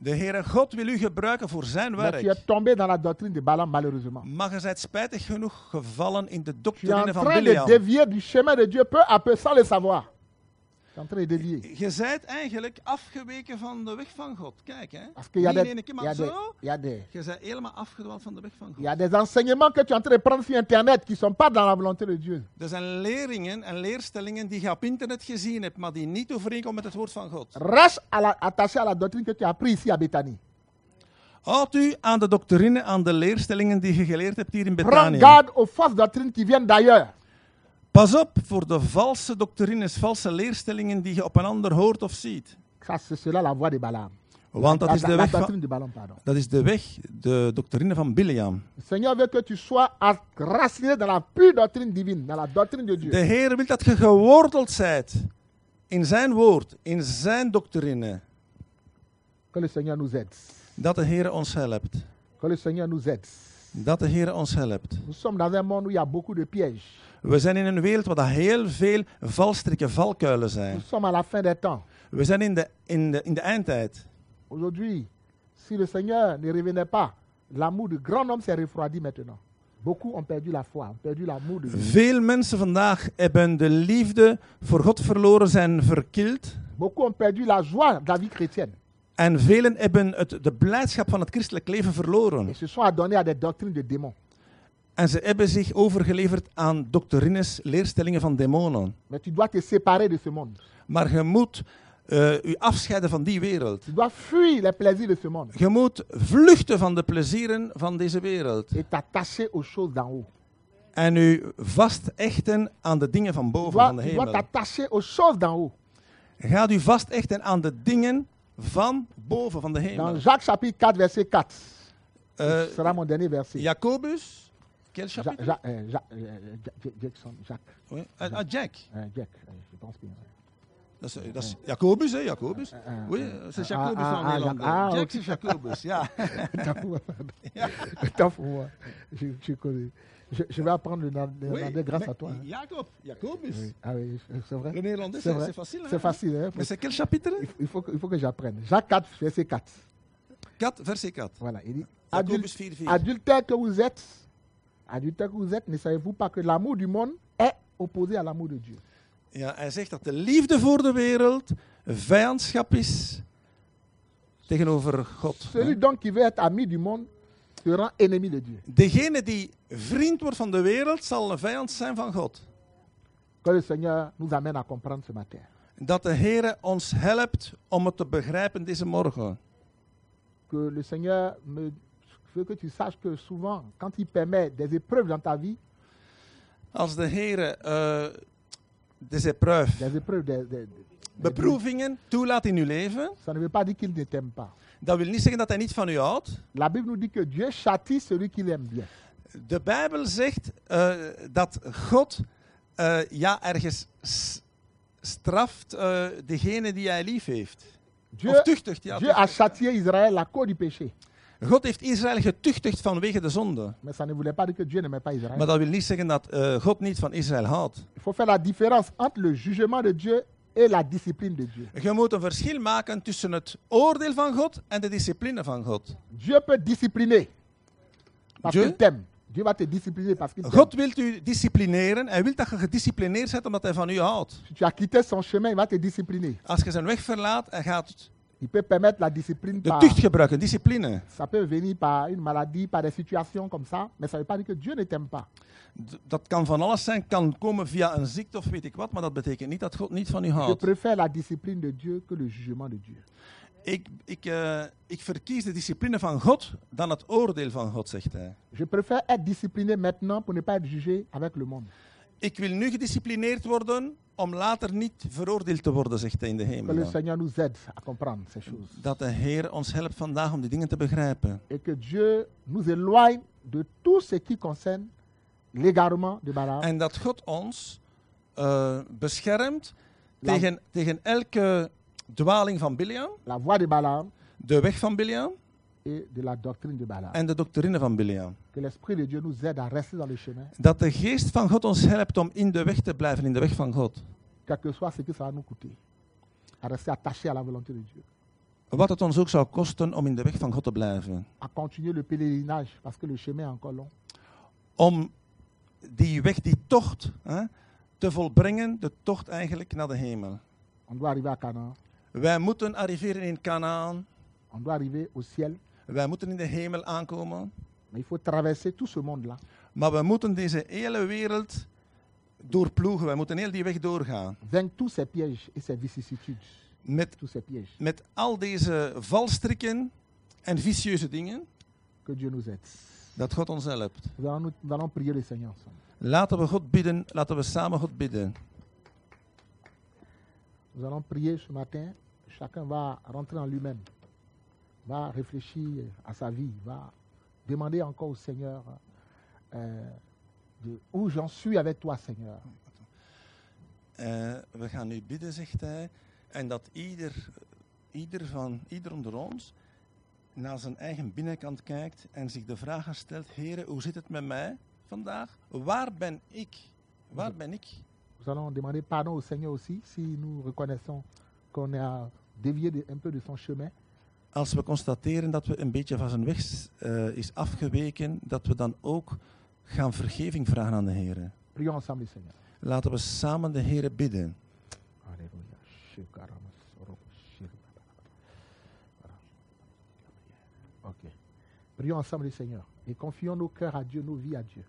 De Heere God wil u gebruiken voor zijn Mais tu es werk. tombé dans la doctrine de Balaam, malheureusement. Maar je bent spijtig genoeg gevallen in de Tu es en doctrine van train de Biliam. dévier du chemin de Dieu peu à peu sans le savoir. Je bent eigenlijk afgeweken van de weg van God. Kijk, hè. Niet in één keer, maar zo. Je bent helemaal afgedwaald van de weg van God. y a des enseignements que tu es en train de prendre sur Internet qui sont pas dans la volonté de Dieu. Er zijn leringen en leerstellingen die je op internet gezien hebt, maar die niet overeenkomen met het woord van God. Reste la- attaché à la doctrine que tu as appris ici à Bethanie. Houd u aan de doctrine, aan de leerstellingen die je geleerd hebt hier in Prends Betanië. garde aux fausses doctrines qui viennent d'ailleurs. Pas op voor de valse doctrines, valse leerstellingen die je op een ander hoort of ziet. Want dat is de weg van, dat is de weg, de doctrine van Biliam. De Heer wil dat je geworteld zijt in zijn woord, in zijn doctrine. Dat de Heer ons helpt. Dat de Heer ons helpt. Nous sommes dans un monde où il y a beaucoup de pièges. We zijn in een wereld waar heel veel valstrikken, valkuilen zijn. Nous sommes à la fin des temps. We zijn in de, in de, in de eindtijd. Aujourd'hui, si le Seigneur ne revenait pas, l'amour de grand homme s'est refroidi maintenant. Beaucoup ont perdu la foi, ont perdu l'amour de Dieu. Veel mensen vandaag hebben de liefde voor God verloren, zijn verkild. Beaucoup ont perdu la joie de la vie chrétienne En velen hebben het, de blijdschap van het christelijk leven verloren. et se sont adonnés à des doctrines de démons. En ze hebben zich overgeleverd aan doctrines, leerstellingen van demonen. Mais tu dois te séparer de ce monde. Maar je moet eh, je afscheiden van die wereld. Tu dois fuir les plaisirs de ce monde Je moet vluchten van de plezieren van deze wereld. et t'attacher aux choses d'en haut. En u vastechten aan de dingen van Tu boven, dois, van de tu dois hemel. t'attacher aux choses d'en haut. Gaat u vastechten aan de dingen van boven, van de Dans hemel. Jacques chapitre 4, verset 4. Eh, Ce sera mon dernier verset. Jacobus. Quel chapitre? Ja- Ja- Ja- Ja- Jackson, Jacques, Oui. Ah, ah, Jack. euh, Jack, euh, je pense bien. Jacobus, hè? Jacobus. Oui, c'est Jacobus ah, van ah, ah, Jack is Jacobus, ja. Je, je connais. Je, je vais apprendre le néer- néerlandais grâce mais à toi. hein. Jacob, Jacobus. Oui. Ah oui, c'est vrai. Le néerlandais, C'est c'est vrai. c'est facile. C'est hein? facile. Hein? Mais c'est quel chapitre? Il faut, il faut que, il faut que j'apprenne. Jacques 4, verset 4. 4, verset 4. Voilà. Il dit Jacobus Adulte, 4, 4. adultère que vous êtes, adultère que vous êtes, ne savez-vous pas que l'amour du monde est opposé à l'amour de Dieu Ja, hij zegt dat de liefde voor de wereld vijandschap is tegenover God. Celui donc qui veut être ami du monde se rend ennemi de Dieu. Degene die vriend wordt van de wereld, zal een vijand zijn van God. Que le Seigneur nous amène à comprendre ce matin. Dat de Heer ons helpt om het te begrijpen deze morgen. Que le Seigneur me veut que tu saches que souvent, quand il permet des épreuves dans ta vie, Als de Heer eh deze épreuve, des épreuves, des, des- des- beproevingen toelaat in uw leven, ça ne veut pas dire qu'il ne t'aime pas. dat wil niet zeggen dat hij niet van u houdt. La Bible nous dit que Dieu châtie celui qu'il aime bien. De Bijbel zegt eh, dat God eh, ja, ergens straft degene die hij lief heeft. Dieu, Of tuchtigt, ja. Dieu a tuchtigt. châtié Israël à cause du péché. God heeft Israël getuchtigd vanwege de zonde. Maar dat wil niet zeggen dat eh, God niet van Israël houdt. Je moet een verschil maken tussen het oordeel van God en de discipline van God. Dieu peut discipliner parce Dieu? qu'il t'aime. Dieu va te discipliner parce qu'il t'aime. God wil u disciplineren. Hij wil dat je gedisciplineerd bent omdat hij van u houdt. Si tu as quitté son chemin, il va te discipliner. Als je zijn weg verlaat, hij gaat Il peut permettre la discipline de par... tucht gebruiken, discipline. Ça peut venir par une maladie, par des situations comme ça, mais ça ne veut pas dire que Dieu ne t'aime pas. Dat kan van alles zijn, kan komen via een ziekte of weet ik wat, maar dat betekent niet dat God niet van u Je houdt. préfère la discipline de Dieu que le jugement de Dieu. Ik, ik, eh, ik verkies de discipline van God dan het oordeel van God, zegt hij. Je préfère être discipliné maintenant pour ne pas être jugé avec le monde. Ik wil nu gedisciplineerd worden om later niet veroordeeld te worden, zegt hij in de Que le hemel. Seigneur nous aide à comprendre ces choses. Dat de Heer ons helpt vandaag om die dingen te begrijpen. Et que Dieu nous éloigne de tout ce qui concerne l'égarement de Balaam, En dat God ons eh, beschermt La- tegen, tegen elke dwaling van Biliam, la voie de Balaam de weg van Biliam et de la doctrine de Balaam. en de doctrine van Biliam. Que l'Esprit de Dieu nous aide à rester dans le chemin, Dat de geest van God ons helpt om in de weg te blijven, in de weg van God. quel que soit ce que ça va nous coûter. À rester attaché à la volonté de Dieu. Wat het ons ook zou kosten om in de weg van God te blijven. À continuer le pèlerinage parce que le chemin est encore long. Om die weg, die tocht, hè, te volbrengen, de tocht eigenlijk naar de hemel. On doit arriver à Canaan. Wij moeten arriveren in Canaan. On doit arriver au ciel. Wij moeten in de hemel aankomen. Mais il faut traverser tout ce monde-là. Maar we moeten deze hele wereld doorploegen. Wij moeten heel die weg doorgaan. Vaincre tous ces pièges et ces vicissitudes. Met, Tous ces pièges. met al deze valstrikken en vicieuze dingen. Que Dieu nous aide. Dat God ons helpt. Nous allons, nous- nous allons prier le Seigneur ensemble. Laten we God bidden. Laten we samen God bidden. Nous allons prier ce matin. Chacun va rentrer en lui-même. Va réfléchir à sa vie. Va demander encore au Seigneur euh, de où j'en suis avec toi, Seigneur. Eh, we gaan nu bidden, zegt hij. En dat ieder, ieder, van, ieder onder ons naar zijn eigen binnenkant kijkt en zich de vraag stelt: Heere, hoe zit het met mij vandaag? Waar ben ik? Waar ben ik? Nous allons demander pardon au Seigneur aussi si nous reconnaissons qu'on a dévié de- un peu de son chemin. Als we constateren dat we een beetje van zijn weg eh, is afgeweken, dat we dan ook gaan vergeving vragen aan de Heer. Laten we samen de Heer bidden. Alléluia. Shekaramas, orobo, shiribaba. Voilà. Ok. Prions ensemble le Seigneur et confions nos cœurs à Dieu, nos vies à Dieu.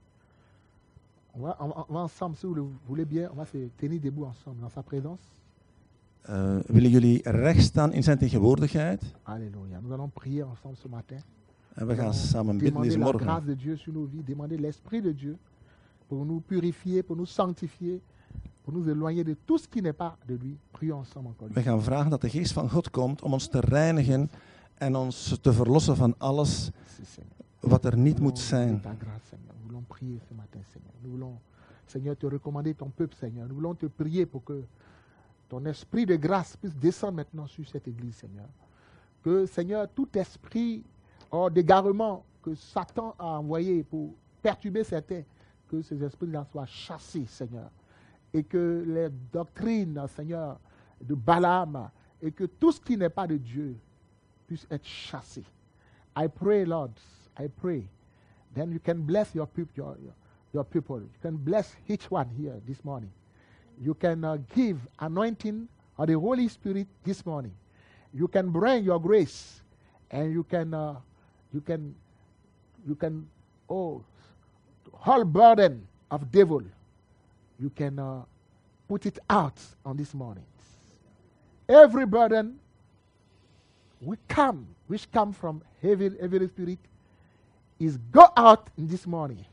On va, on va- on va ensemble, si vous le voulez bien, on va se tenir debout ensemble dans sa présence. Eh, willen jullie recht staan in zijn tegenwoordigheid? Alléluia. Nous allons prier ensemble ce matin. En we gaan samen bidden demander deze la morgen. grâce de Dieu sur nos vies, demander l'Esprit de Dieu pour nous purifier, pour nous sanctifier, pour nous éloigner de tout ce qui n'est pas de lui. Prions ensemble encore. We gaan vragen dat de geest van God komt om ons te reinigen en ons te verlossen van alles wat er niet moet zijn. demander. Nous voulons prier ce matin, Seigneur. Nous voulons, Seigneur, te recommander ton peuple, Seigneur. Nous voulons te prier pour que ton esprit de grâce puisse descendre maintenant sur cette église, Seigneur. Que, Seigneur, tout esprit hors d'égarement que Satan a envoyé pour perturber certains, que ces esprits-là soient chassés, Seigneur. Et que les doctrines, Seigneur, de Balaam, et que tout ce qui n'est pas de Dieu puisse être chassé. I pray, Lord, I pray. Then you can bless your people, your, people. You can bless each one here this morning. You can uh, give anointing of the Holy Spirit this morning. You can bring your grace, and you can, uh, you can, you can, oh, whole burden of devil. You can uh, put it out on this morning. Every burden we come, which come from heavy, heavy spirit, is go out in this morning.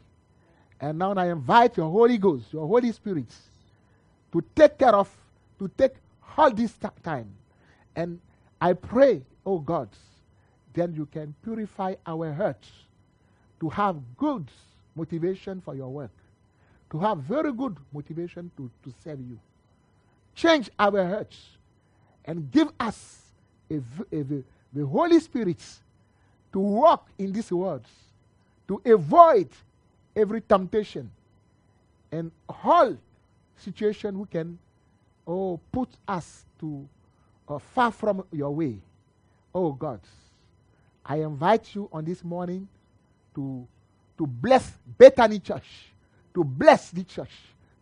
And now I invite your Holy Ghost, your Holy Spirit, to take care of, to take all this ti- time. And I pray, oh God, then you can purify our hearts to have good motivation for your work, to have very good motivation to, to serve you. Change our hearts and give us a, a v- the Holy Spirit to walk in these words, to avoid every temptation and all situation who can oh put us to uh, far from your way. Oh God, I invite you on this morning to to bless Bethany Church, to bless the church,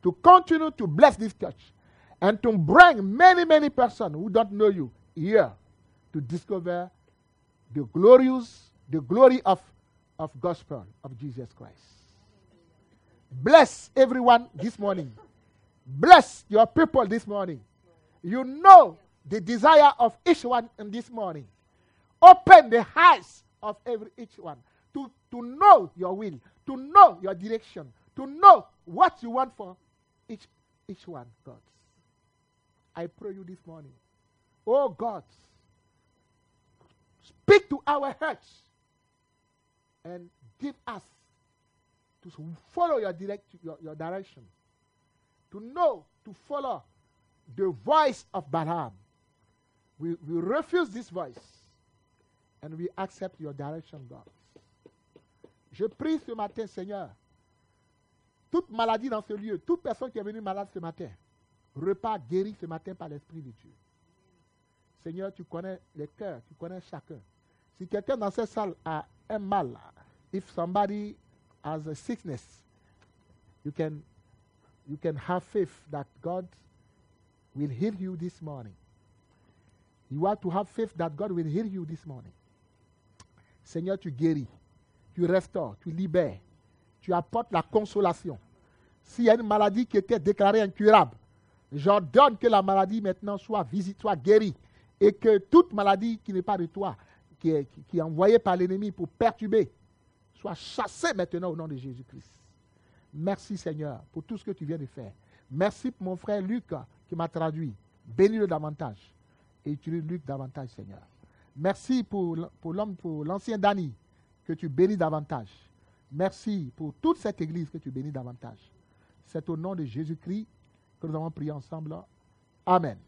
to continue to bless this church, and to bring many, many persons who don't know you here to discover the glorious, the glory of, of gospel of Jesus Christ. Bless everyone this morning. Bless your people this morning. You know the desire of each one in this morning. Open the eyes of every each one to, to know your will, to know your direction, to know what you want for each each one, God. I pray you this morning. Oh God, speak to our hearts and give us to follow your direct your, your direction. To know, to follow the voice of Balaam. We, refuse this voice and we accept your direction, God. Je prie ce matin, Seigneur, toute maladie dans ce lieu, toute personne qui est venue malade ce matin, repas guéri ce matin par l'Esprit de Dieu. Seigneur, tu connais les cœurs, tu connais chacun. Si quelqu'un dans cette salle a un mal, if somebody has a sickness, you can, you can have faith that God will heal you this morning. You have to have faith that God will heal you this morning. Seigneur, tu guéris, tu restaures, tu libères, tu apportes la consolation. S'il y a une maladie qui était déclarée incurable, j'ordonne que la maladie maintenant soit visite, soit guérie, et que toute maladie qui n'est pas de toi, qui est, qui- qui est envoyée par l'ennemi pour perturber, soit chassée maintenant au nom de Jésus-Christ. Merci Seigneur pour tout ce que tu viens de faire. Merci pour mon frère Luc qui m'a traduit. Bénis-le davantage et utilise Luc davantage, Seigneur. Merci pour l'homme, pour l'ancien Dani que tu bénis davantage. Merci pour toute cette église que tu bénis davantage. C'est au nom de Jésus-Christ que nous avons prié ensemble. Amen.